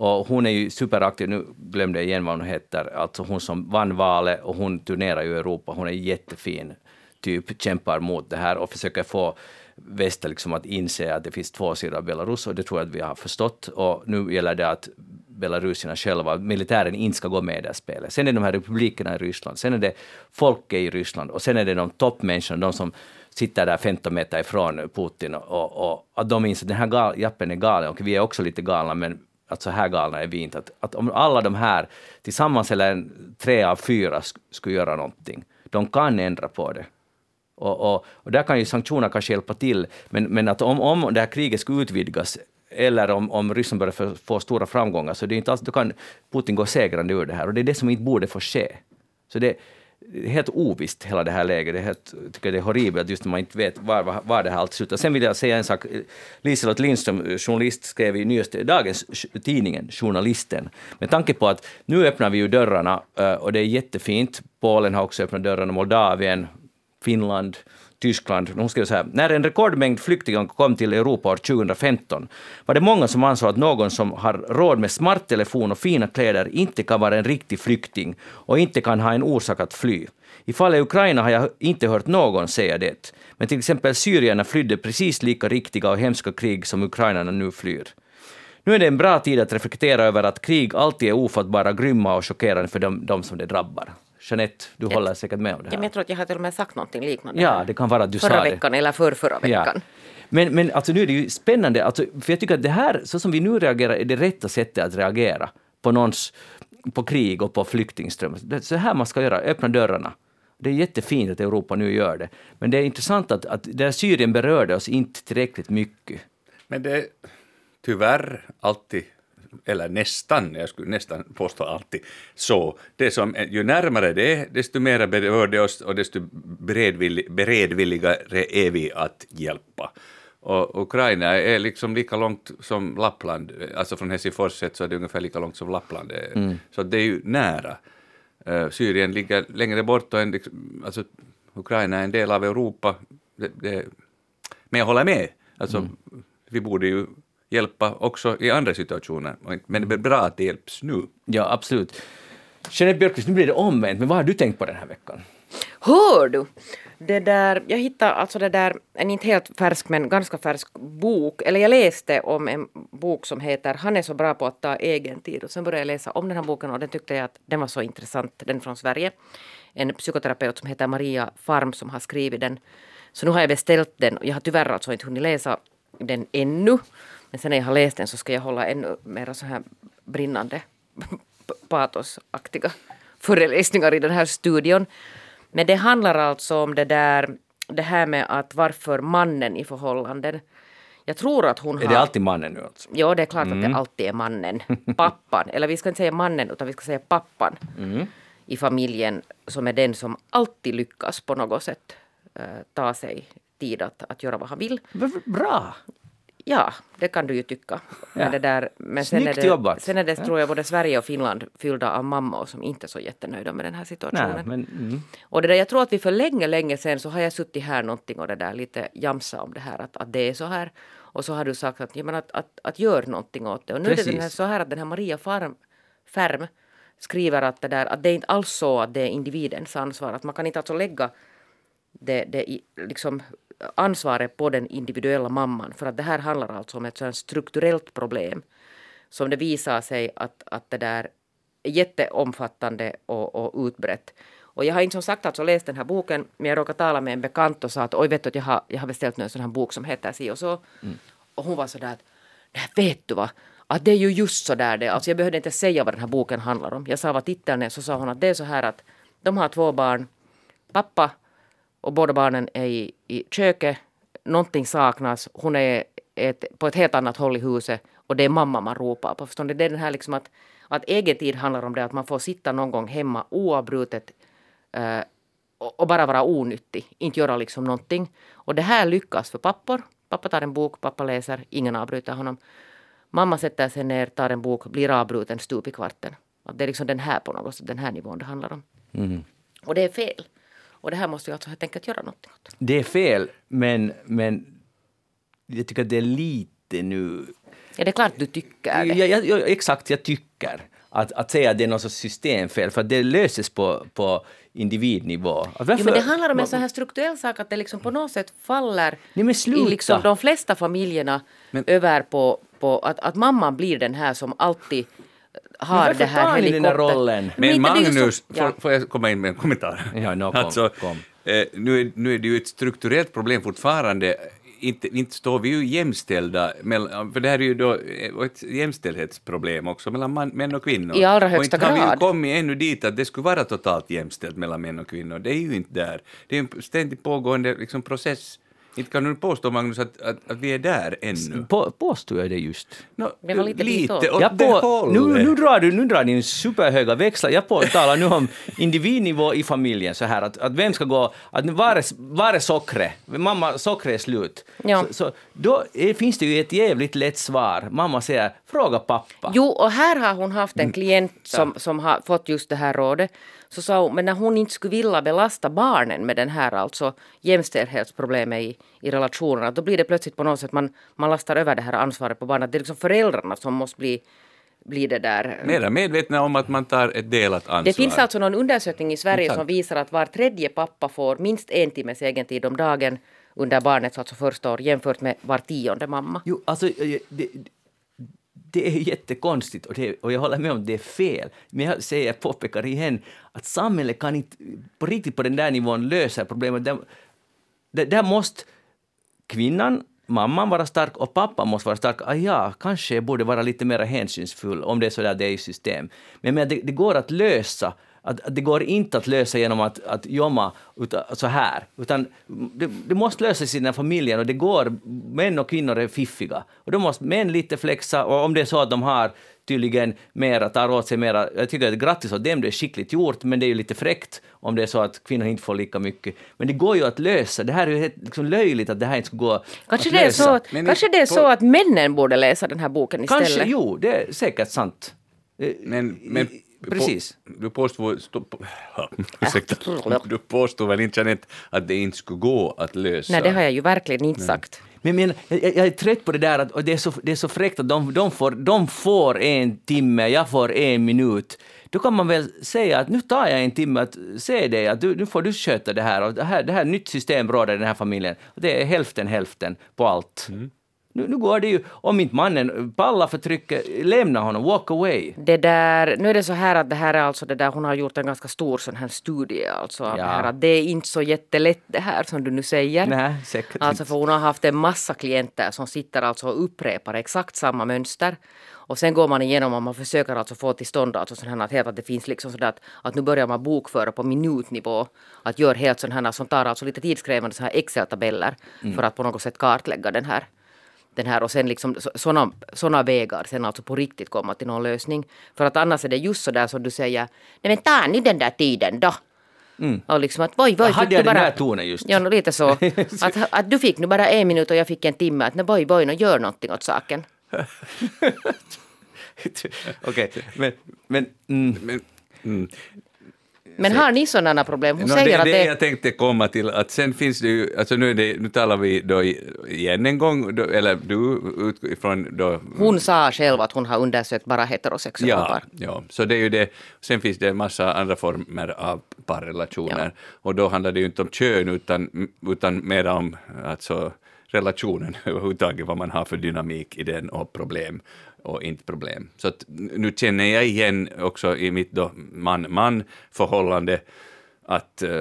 S1: Och hon är ju superaktiv, nu glömde jag igen vad hon heter, alltså hon som vann valet och hon turnerar ju i Europa, hon är jättefin typ, kämpar mot det här och försöker få väst liksom att inse att det finns två sidor av Belarus och det tror jag att vi har förstått. Och nu gäller det att belarusierna själva, militären inte ska gå med i det här spelet. Sen är det de här republikerna i Ryssland, sen är det folket i Ryssland. Och sen är det de toppmänniskorna, de som sitter där 15 meter ifrån Putin och, och att de inser att den här gal, jappen är galen. Och vi är också lite galna men att så här galna är vi inte. Att, att om alla de här tillsammans, eller tre av fyra, skulle göra någonting, de kan ändra på det. Och, och, och, där kan ju sanktioner kanske hjälpa till, men, men att om, om det här kriget skulle utvidgas eller om, om Ryssland börjar få, få stora framgångar, så det är inte alls, då kan Putin gå segrande ur det här. Och det är det som inte borde få ske. Så det, det är helt ovisst, hela det här läget. Det är helt, jag tycker det är horribelt just när man inte vet var, var, var det här allt slutar. Sen vill jag säga en sak. Liselott Lindström, journalist, skrev i nyaste, dagens tidningen Journalisten, med tanke på att nu öppnar vi ju dörrarna eh, och det är jättefint. Polen har också öppnat dörrarna, Moldavien, Finland, Tyskland. Hon skrev så här, när en rekordmängd flyktingar kom till Europa år 2015 var det många som ansåg att någon som har råd med smarttelefon och fina kläder inte kan vara en riktig flykting och inte kan ha en orsak att fly. I fallet Ukraina har jag inte hört någon säga det. Men till exempel syrierna flydde precis lika riktiga och hemska krig som ukrainarna nu flyr. Nu är det en bra tid att reflektera över att krig alltid är ofattbara, grymma och chockerande för de, de som det drabbar. Jeanette, du ett, håller säkert med om det här.
S2: Jag tror att jag har till och med sagt någonting liknande.
S1: Ja, det kan vara att du
S2: förra
S1: sa
S2: det. veckan eller för förra veckan. Ja.
S1: Men, men alltså nu är det ju spännande, alltså, för jag tycker att det här, så som vi nu reagerar, är det rätta sättet att reagera på någons på krig och på flyktingström. Det är så här man ska göra, öppna dörrarna. Det är jättefint att Europa nu gör det. Men det är intressant att, att där Syrien berörde oss inte tillräckligt mycket.
S3: Men det är tyvärr alltid eller nästan, jag skulle nästan påstå alltid, så. Det som, ju närmare det är, desto mer berör det oss och desto beredvillig, beredvilligare är vi att hjälpa. Och Ukraina är liksom lika långt som Lappland, alltså från Helsingfors sett så är det ungefär lika långt som Lappland är. Mm. Så det är ju nära. Uh, Syrien ligger längre bort och en, liksom, alltså, Ukraina är en del av Europa. Det, det, men jag håller med, alltså, mm. vi borde ju hjälpa också i andra situationer. Men det är bra att det hjälps nu.
S1: Ja, absolut. Jeanette Björkqvist, nu blir det omvänt, men vad har du tänkt på den här veckan?
S2: Hör du! Det där, jag hittade alltså det där, en inte helt färsk men ganska färsk bok, eller jag läste om en bok som heter Han är så bra på att ta egen tid och sen började jag läsa om den här boken och den tyckte jag att den var så intressant, den från Sverige. En psykoterapeut som heter Maria Farm som har skrivit den. Så nu har jag beställt den och jag har tyvärr alltså inte hunnit läsa den ännu. Men sen när jag har läst den så ska jag hålla ännu mer så här brinnande patosaktiga föreläsningar i den här studion. Men det handlar alltså om det där det här med att varför mannen i förhållanden jag tror att hon
S1: har... Är det alltid mannen nu alltså?
S2: Ja, det är klart mm. att det mm. alltid är mannen. Pappan, eller vi ska inte säga mannen utan vi ska säga pappan. Mm. i familjen som är den som alltid lyckas på något sätt eh, ta sig tid att, att göra vad han vill.
S1: Bra!
S2: Ja, det kan du ju tycka.
S1: Ja.
S2: Men, det där, men sen
S1: Snyggt
S2: är det,
S1: jobbat.
S2: sen är det tror jag både Sverige och Finland fyllda av mammor som inte är så jättenöjda med den här situationen.
S1: Nej, men, mm.
S2: Och det där, jag tror att vi för länge, länge sen så har jag suttit här någonting och det där lite jamsa om det här att, att det är så här. Och så har du sagt att, ja, men att, att, att gör någonting åt det. Och nu är det den här,
S1: Precis.
S2: så här att den här Maria Farm, Färm skriver att det där att det är inte alls så att det är individens ansvar. Att man kan inte alltså lägga det, det liksom ansvaret på den individuella mamman. För att det här handlar alltså om ett sådant strukturellt problem som det visar sig att, att det där är jätteomfattande och, och utbrett. Och jag har inte som sagt alltså läst den här boken, men jag råkade tala med en bekant och sa att oj vet du att jag har, jag har beställt en sån här bok som heter si och så. Och hon var sådär att "Nej, vet du vad, att det är ju just så där det är." Alltså jag behövde inte säga vad den här boken handlar om. Jag sa vad titeln är, så sa hon att det är så här att de har två barn, pappa och båda barnen är i, i köket. Någonting saknas. Hon är ett, på ett helt annat håll i huset och det är mamma man ropar på. Förstår ni? Det är den här liksom att, att egen tid handlar om det att man får sitta någon gång hemma oavbrutet eh, och, och bara vara onyttig. Inte göra liksom någonting. Och det här lyckas för pappor. Pappa tar en bok, pappa läser, ingen avbryter honom. Mamma sätter sig ner, tar en bok, blir avbruten stup i kvarten. Att det är liksom den här på något sätt, den här nivån det handlar om. Och det är fel. Och det här måste jag alltså helt enkelt göra någonting åt.
S1: Det är fel, men, men jag tycker att det är lite nu...
S2: Ja, det är klart du tycker det.
S1: Ja, jag, exakt, jag tycker. Att, att säga att det är något sorts systemfel, för att det löses på, på individnivå.
S2: Jo,
S1: varför-
S2: men det handlar om en sån här strukturell sak att det liksom på något sätt faller
S1: Nej, men
S2: i liksom de flesta familjerna över på, på att, att mamman blir den här som alltid har det här
S1: tar ni den
S2: helikopter-
S1: rollen?
S3: Men Magnus,
S2: ja.
S3: får, jag komma in med en kommentar?
S1: Ja, no, kom,
S3: alltså,
S1: kom.
S3: Eh, nu, är, nu är det ju ett strukturellt problem fortfarande. Inte, inte står vi ju jämställda, mellan, för det här är ju då eh, ett jämställdhetsproblem också mellan man, män och kvinnor.
S2: I allra högsta
S3: och inte har vi ju
S2: grad.
S3: kommit ännu dit att det skulle vara totalt jämställt mellan män och kvinnor. Det är ju inte där. Det är en ständigt pågående liksom, process. Inte kan du påstå, Magnus, att, att, att vi är där ännu.
S1: På, påstår jag det just?
S3: No,
S2: Det var lite
S3: lite åt
S1: Jag
S3: det
S1: på,
S3: hållet.
S1: nu, nu, drar du, nu drar ni superhöga växlar. Jag påtalar nu om individnivå i familjen så här att, att vem ska gå, att var är, var är sockret? Mamma, sockret är slut.
S2: Ja.
S1: Så, så då är, finns det ju ett jävligt lätt svar. Mamma säger fråga pappa.
S2: Jo, och här har hon haft
S1: Mm.
S2: en klient som, som har fått just det här rådet. Så sa hon, men när hon inte skulle vilja belasta barnen med den här alltså jämställdhetsproblemet i, i relationerna, då blir det plötsligt på något sätt man, man lastar över det här ansvaret på barnen. Det är liksom föräldrarna som måste bli, bli det där.
S3: Mera medvetna om att man tar ett delat ansvar.
S2: Det finns alltså någon undersökning i Sverige
S3: Intressant.
S2: som visar att var tredje pappa får minst en timmes egen tid om dagen under barnets alltså första år jämfört med var tionde mamma.
S1: Jo, alltså, eh, det, det är jättekonstigt och, det, och jag håller med om att det är fel. Men jag säger, jag påpekar igen, att samhället kan inte på riktigt på den där nivån lösa problemet. Där, där, där måste kvinnan, mamman vara stark och pappan måste vara stark. Ah, ja, kanske jag borde vara lite mer hänsynsfull om det är så där det är i system. Men, men det, det går att lösa. Att, att det går inte att lösa genom att, att jobba utan, så här, utan det, det måste lösas i den här familjen och det går, män och kvinnor är fiffiga. Och då måste män lite flexa och om det är så att de har tydligen mera, tar åt sig mera, jag tycker att grattis åt dem, det är skickligt gjort, men det är ju lite fräckt om det är så att kvinnor inte får lika mycket. Men det går ju att lösa, det här är ju helt liksom löjligt att det här inte skulle gå
S2: Kanske,
S1: att
S2: det är,
S1: lösa.
S2: så att,
S3: Men
S2: kanske det är
S3: på-
S2: så att männen borde läsa den här boken istället.
S1: Kanske, jo, det är säkert sant. Eh,
S3: Men, men
S1: Precis.
S3: På, du påstod, stå, på, ursäkta, du påstod väl inte Jeanette att det inte skulle gå att lösa?
S2: Nej, det har jag ju verkligen inte sagt.
S1: Men, men jag, jag är trött på det där att och det är så, det är så fräckt att de, de, får, de får en timme, jag får en minut. Då kan man väl säga att nu tar jag en timme att se dig, att du, nu får du sköta det här. Och det här, det här nytt system råder i den här familjen. Och det är hälften hälften på allt. Nu, nu går det ju, om inte mannen pallar förtrycket, lämna honom, walk away.
S2: Det där, nu är det så här att det här är alltså det där, hon har gjort en ganska stor sån här studie alltså
S1: Ja.
S2: det här att det är inte så jättelätt det här som du nu säger.
S1: Nej, säkert
S2: Alltså för hon har haft en massa klienter som sitter alltså och upprepar exakt samma mönster. Och sen går man igenom och man försöker alltså få till stånd alltså sån här att, helt att det finns liksom sådär att, att nu börjar man bokföra på minutnivå. Att göra helt sån här som tar alltså lite tidskrävande så här Excel-tabeller
S1: Mm.
S2: för att på något sätt kartlägga den här den här och sen liksom sådana såna vägar sen alltså på riktigt komma till någon lösning. För att annars är det just så där som du säger, nej men ta nu den där tiden då. Mm. Och liksom att voj, voj,
S1: Hade jag den där tonen just?
S2: Ja, lite så. <laughs> att, att du fick nu bara en minut och jag fick en timme. Att voj, voj, nu gör någonting åt saken. <laughs>
S1: Okej, okay. men... men, mm. men mm.
S2: Men har ni sådana problem?
S3: Hon no, säger det, att det... jag tänkte komma till, att sen finns det ju, alltså nu, det, nu talar vi då igen en gång, då, eller du utifrån då...
S2: Hon sa själv att hon har undersökt bara heterosexuella
S3: ja,
S2: par.
S3: Ja, så det är ju det. Sen finns det en massa andra former av parrelationer, ja. och då handlar det ju inte om kön utan, utan mer om alltså, relationen <laughs> överhuvudtaget, vad man har för dynamik i den och problem och inte problem. Så att nu känner jag igen också i mitt man-man förhållande att uh,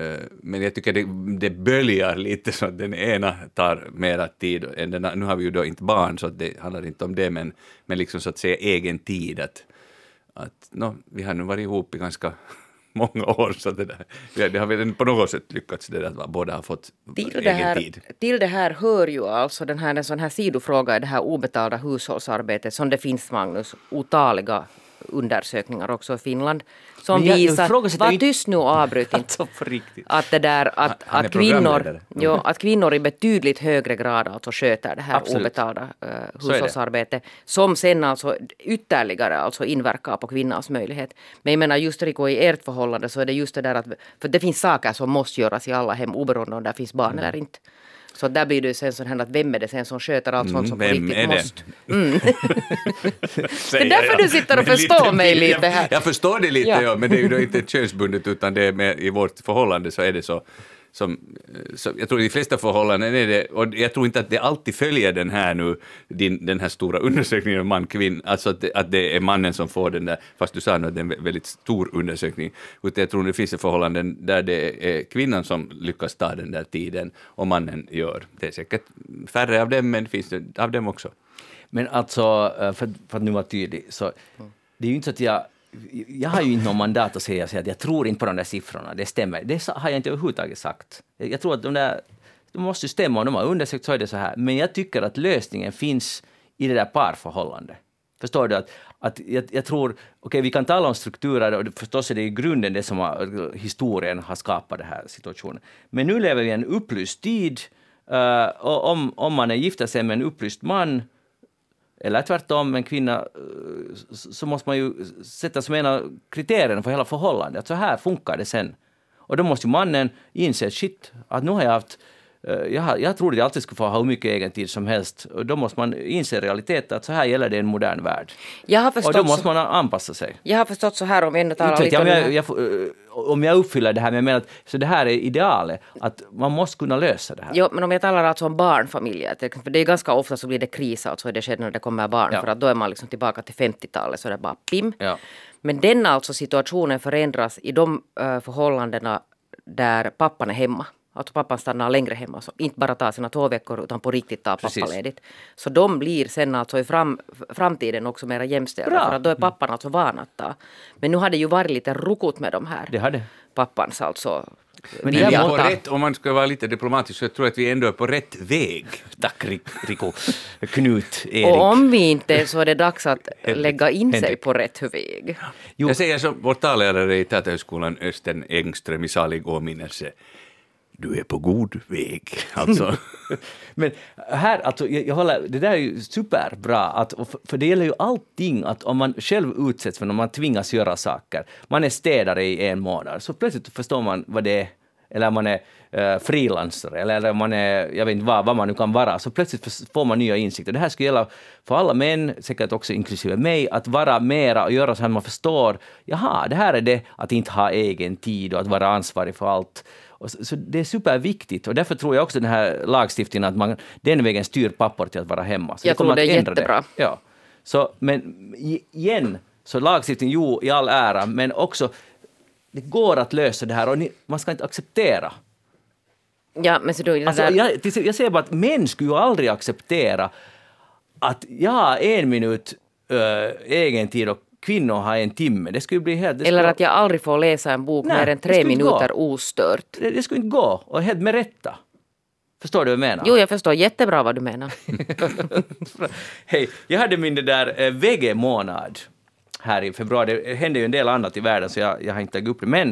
S3: uh, men jag tycker det, det böljar lite så att den ena tar mera tid än den Nu har vi ju då inte barn så det handlar inte om det men, men liksom så att säga egen tid att, att no, vi har nu varit ihop i ganska <laughs> många år. Så det, där, det har väl på något sätt lyckats det där att båda har fått till egen
S2: här,
S3: tid.
S2: Till det här hör ju alltså den här, en sån här sidofråga i det här obetalda hushållsarbetet som det finns, Magnus, otaliga undersökningar också i Finland som jag, visar, var tyst nu och avbryt <laughs> inte, alltså att, det där, att, att, kvinnor, jo, att kvinnor i betydligt högre grad alltså sköter det här Absolut. obetalda uh, hushållsarbetet som sen alltså ytterligare alltså inverkar på kvinnans möjlighet. Men jag menar just Rico i ert förhållande så är det just det där att för det finns saker som måste göras i alla hem oberoende om det finns barn mm. eller inte. Så där blir det sen så att vem är det sen som sköter allt sånt som
S3: mm,
S2: på riktigt
S3: måste.
S2: Mm. <laughs> det är därför du sitter och förstår mig lite här.
S3: Jag, jag förstår det lite, ja. ja. men det är ju då inte könsbundet utan det är med, i vårt förhållande så är det så som, eh, som, jag tror i de flesta förhållanden är det, och jag tror inte att det alltid följer den här nu, din, den här stora undersökningen om man-kvinna, alltså att det, att det är mannen som får den där, fast du sa nu att det är en väldigt stor undersökning, utan jag tror det finns förhållanden där det är kvinnan som lyckas ta den där tiden och mannen gör. Det. Är säkert färre av dem, men finns det av dem också.
S1: Men alltså, eh, för, för att nu vara tydlig, så det är ju inte så att jag jag har ju inte någon mandat att säga att jag tror inte på de där siffrorna, det stämmer. Det har jag inte överhuvudtaget sagt. Jag tror att de där, de måste stämma, om de har undersökt så är det så här. Men jag tycker att lösningen finns i det där parförhållandet. Förstår du? Att, att jag, jag tror, okej okay, vi kan tala om strukturer och förstås är det i grunden det som har, historien har skapat den här situationen. Men nu lever vi i en upplyst tid uh, och om, om man är gifta sig med en upplyst man eller tvärtom, en kvinna, eh, så måste man ju sätta som en av kriterierna för hela förhållandet, att så här funkar det sen. Och då måste ju mannen inse, shit, att nu har jag haft jag, jag trodde jag alltid skulle få ha hur mycket egen tid som helst. Och då måste man inse realiteten att så här gäller det i en modern värld.
S2: Jag har förstått
S1: och då måste man anpassa sig.
S2: Jag har förstått så här om vi ändå talar
S1: lite om jag, jag, eh, om jag uppfyller det här, men jag menar att så det här är idealet, att man måste kunna lösa det här.
S2: Jo, men om jag talar alltså om barnfamiljer, för det är ganska ofta så blir det kris alltså i det skedet när det kommer barn, ja. för att då är man liksom tillbaka till 50-talet så det är bara pim.
S1: Ja.
S2: Men den alltså situationen förändras i de uh, förhållandena där pappan är hemma. Alltså pappan stannar längre hemma, så inte bara tar sina två veckor utan på riktigt tar pappaledigt. Så de blir sen alltså i fram, framtiden också mera jämställda för att då är pappan alltså van att ta. Men nu har det ju varit lite rukut med de här.
S1: Det har det.
S2: Pappans alltså
S3: men det är på rätt, om man ska vara lite diplomatisk, så jag tror att vi ändå är på rätt väg.
S1: Tack Rico. Knut, Erik.
S2: Och om vi inte så är det dags att <laughs> lägga in sig på rätt väg.
S3: Jo. Jag säger som vår talare i Teaterhögskolan Östen Engström i salig åminnelse du är på god väg. <laughs> Alltså.
S1: Men här, alltså, jag, jag håller, det där är ju superbra, att, för det gäller ju allting, att om man själv utsätts för när man tvingas göra saker, man är städare i en månad, så plötsligt förstår man vad det är, eller man är uh, frilansare, eller man är, jag vet inte vad, vad man nu kan vara, så plötsligt får man nya insikter. Det här skulle gälla för alla män, säkert också inklusive mig, att vara mera och göra så att man förstår, jaha, det här är det att inte ha egen tid och att vara ansvarig för allt. Så, så, det är superviktigt och därför tror jag också den här lagstiftningen att man den vägen styr pappor till att vara hemma. Så
S2: jag tror det är jättebra.
S1: Det. Ja. Så, men igen, så lagstiftning, jo, i all ära, men också det går att lösa det här och ni, man ska inte acceptera.
S2: Ja, men så då,
S1: alltså, där... jag, jag säger bara att män skulle ju aldrig acceptera att jag har en minut äh, egen tid och kvinnor har en timme. Det skulle bli helt...
S2: Eller att jag aldrig får läsa en bok Nej, mer än tre minuter ostört.
S1: Det, det skulle inte gå, och helt med rätta. Förstår du vad jag menar?
S2: Jo, jag förstår jättebra vad du menar. <laughs>
S1: Hej, jag hade min där eh, VG-månad här i februari. Det hände ju en del annat i världen så jag, jag har inte tagit upp det. Men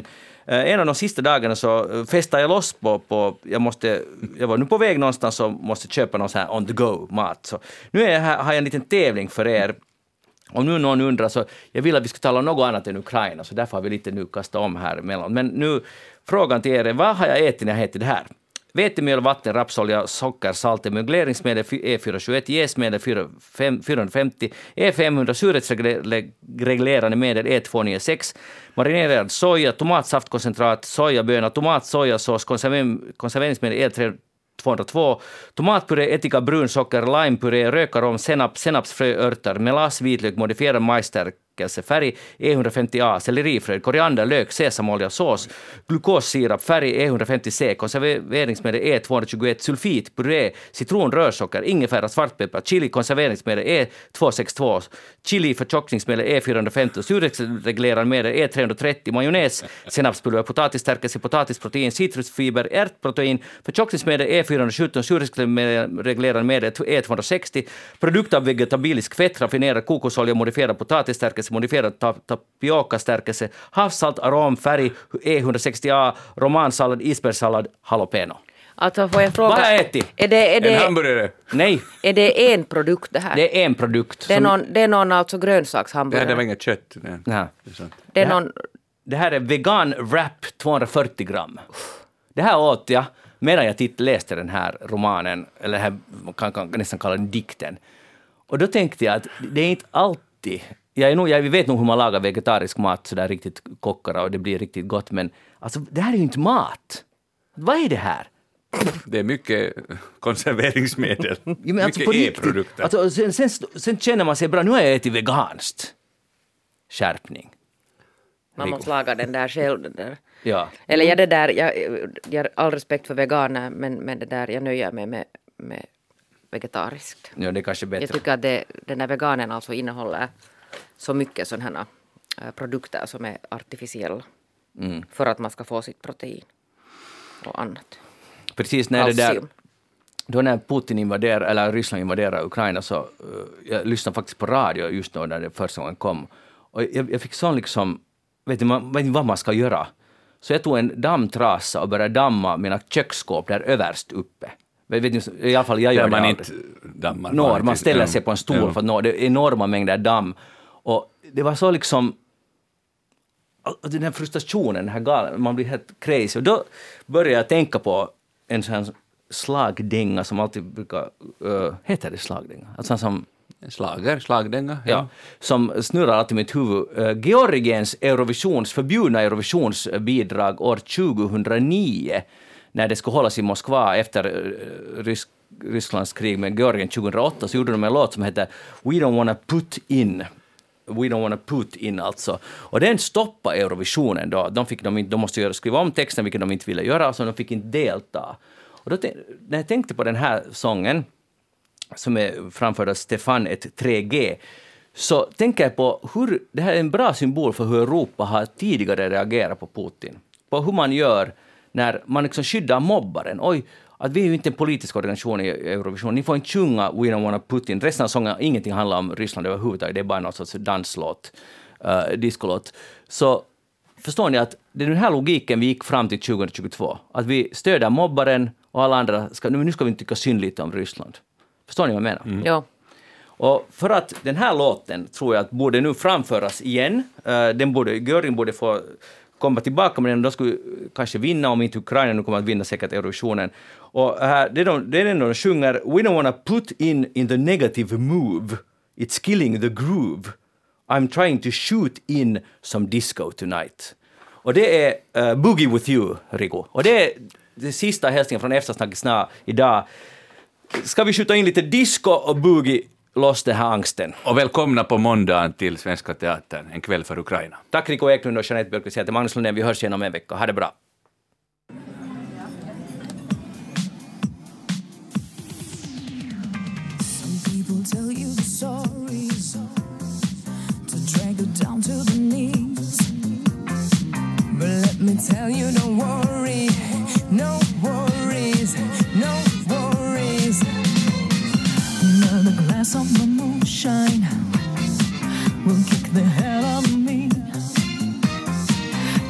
S1: eh, en av de sista dagarna så eh, festade jag loss på, på jag, måste, jag var nu på väg någonstans och måste köpa någon sån här on the go-mat. Så nu är jag här, har jag en liten tävling för er. Om nu någon undrar så, jag vill att vi ska tala om något annat än Ukraina, så därför har vi lite nu kastat om här emellan. Men nu, frågan till er är, vad har jag ätit när jag ätit det här? Vetemjöl, vatten, rapsolja, socker, salt, emulgeringsmedel E421, jäsmedel 450, E500, surhetsreglerande medel E296, marinerad soja, tomatsaftkoncentrat, sojaböna, tomat, sojasås, konserveringsmedel E3 202, tomatpuré, ättika, brunsocker, limepuré, rökarom, senap, senapsfrö, örter, melass, vitlök, modifierad majsstärk, färg E150A, sellerifrö, koriander, lök, sesamolja, sås, glukossirap, färg E150C, konserveringsmedel E221, sulfit, puré, citron, rörsocker, ingefära, svartpeppar, chili, konserveringsmedel E262, chili, förtjockningsmedel E450, surhetsreglerande medel E330, majonnäs, senapspulver, potatisstärkelse, potatisprotein, citrusfiber, ärtprotein, förtjockningsmedel E417, surhetsreglerande medel E260, produkt av vegetabilisk fett, raffinerad kokosolja, modifierad potatisstärkelse, modifierad tapiokastärkelse, havssalt, arom, färg, E160A, romansallad, isbergssallad, jalapeno.
S2: Alltså får jag fråga...
S1: Vad har jag ätit?
S2: Är det, är det,
S3: En hamburgare.
S1: Nej,
S2: är det en produkt det här?
S1: det är en produkt.
S2: Det är någon, det är någon alltså
S3: Det, här,
S2: grönsakshamburgare?
S3: det var inget kött. Nej.
S1: Nej.
S3: Det är sant.
S2: det är
S1: här-
S2: någon...
S1: Det här är vegan wrap 240 gram. Det här åt jag medan jag titt, läste den här romanen, eller här, man kan, kan nästan kalla den dikten. Och då tänkte jag att det är inte alltid... Jag, är nog, jag vet nog hur man lagar vegetarisk mat så där riktigt kockar och det blir riktigt gott, men alltså, det här är ju inte mat. Vad är det här?
S3: Det är mycket konserveringsmedel. <laughs>
S1: Ja, men alltså
S3: mycket
S1: riktigt.
S3: E-produkter.
S1: Alltså, sen, sen, sen känner man sig bra, nu har jag ätit veganskt. Skärpning.
S2: Man måste laga den där själv. Den där.
S1: Ja.
S2: Eller jag det där, jag, jag har all respekt för veganer men, men det där, jag nöjer mig med, med vegetariskt.
S1: ja, det är kanske bättre.
S2: Jag tycker att det, den där veganen alltså innehåller så mycket sådana här äh, produkter som är artificiella.
S1: Mm.
S2: För att man ska få sitt protein och annat.
S1: Precis när det där, då när Putin invaderar, eller Ryssland invaderar Ukraina så uh, jag lyssnade faktiskt på radio just då när det första gången kom. Och jag, jag fick sån liksom, vet ni, man vet inte vad man ska göra. Så jag tog en dammtrasa och började damma mina köksskåp där överst uppe. Vet, vet ni, I alla fall jag gör
S3: Där
S1: det
S3: man
S1: aldrig.
S3: inte dammar.
S1: Når, man ställer sig på en stol
S3: Ja.
S1: för att nå det är enorma mängder damm. Och det var så liksom... och Den här frustrationen, den här galen, man blir helt crazy. Och då började jag tänka på en sån här slagdänga som alltid brukar... Uh, heter det slagdänga? Alltså som,
S3: Slager, slagdänga.
S1: ja. som snurrar alltid i mitt huvud. Uh, Georgiens Eurovisions, förbjudna Eurovisionsbidrag år 2009 när det skulle hållas i Moskva efter uh, Rysk, Rysslands krig med Georgien 2008 så gjorde de en låt som heter We don't wanna put in We don't wanna put in alltså. Och den stoppade Eurovisionen då. De, fick de, de måste göra, skriva om texten, vilket de inte ville göra, så de fick inte delta. Och då, när jag tänkte på den här sången, som är framförd av Stefan ett 3G, så tänker jag på hur det här är en bra symbol för hur Europa har tidigare reagerat på Putin. På hur man gör när man liksom skyddar mobbaren. Oj, att vi är ju inte en politisk organisation i Eurovision. Ni får inte sjunga We don't wanna put in. Resten av sången, ingenting handlar om Ryssland överhuvudtaget. Det är bara någon sorts danslåt, uh, discolåt. Så förstår ni att det är den här logiken vi gick fram till 2022. Att vi stöder mobbaren och alla andra ska, nu ska vi inte tycka synd lite om Ryssland. Förstår ni vad jag menar?
S2: Ja.
S1: Och för att den här låten tror jag att borde nu framföras igen. Eh, den borde, Göring borde få komma tillbaka med den, de skulle kanske vinna om inte Ukraina nu kommer att vinna säkert Eurovisionen. Och här, det, är de, det är de sjunger “We don't wanna put in in the negative move, it's killing the groove. I'm trying to shoot in some disco tonight”. Och det är uh, “Boogie with you”, Rico. Och det är den sista hälsningen från Eftersnackisna idag. Ska vi skjuta in lite disco och boogie loss den här angsten?
S3: Och välkomna på måndagen till Svenska Teatern, en kväll för Ukraina.
S1: Tack Rico Eklund och Jeanette Björkqvist. Jag heter Magnus Lundén. Vi hörs igen om en vecka. Ha det bra.
S4: me tell you, don't worry, no worries, no worries. Another glass of moonshine will kick the hell out of me.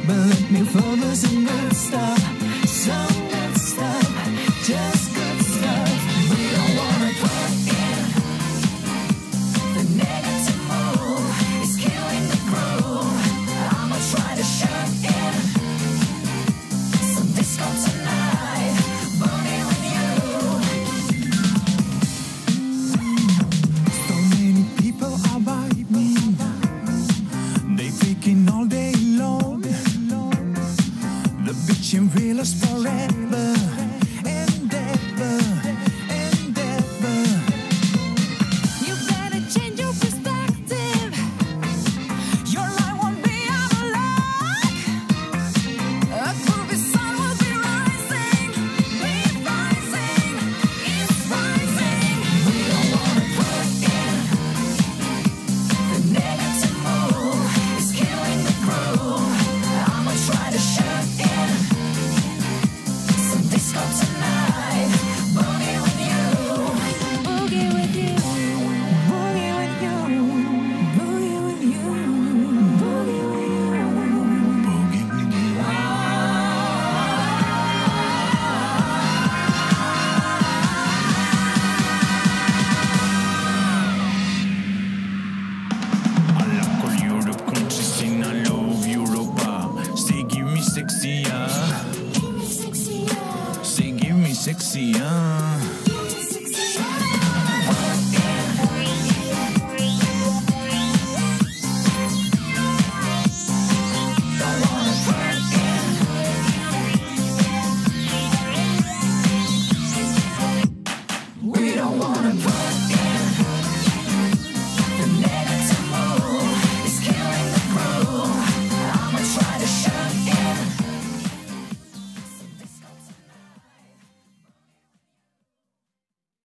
S4: But let me focus and not stop, so not stop, just.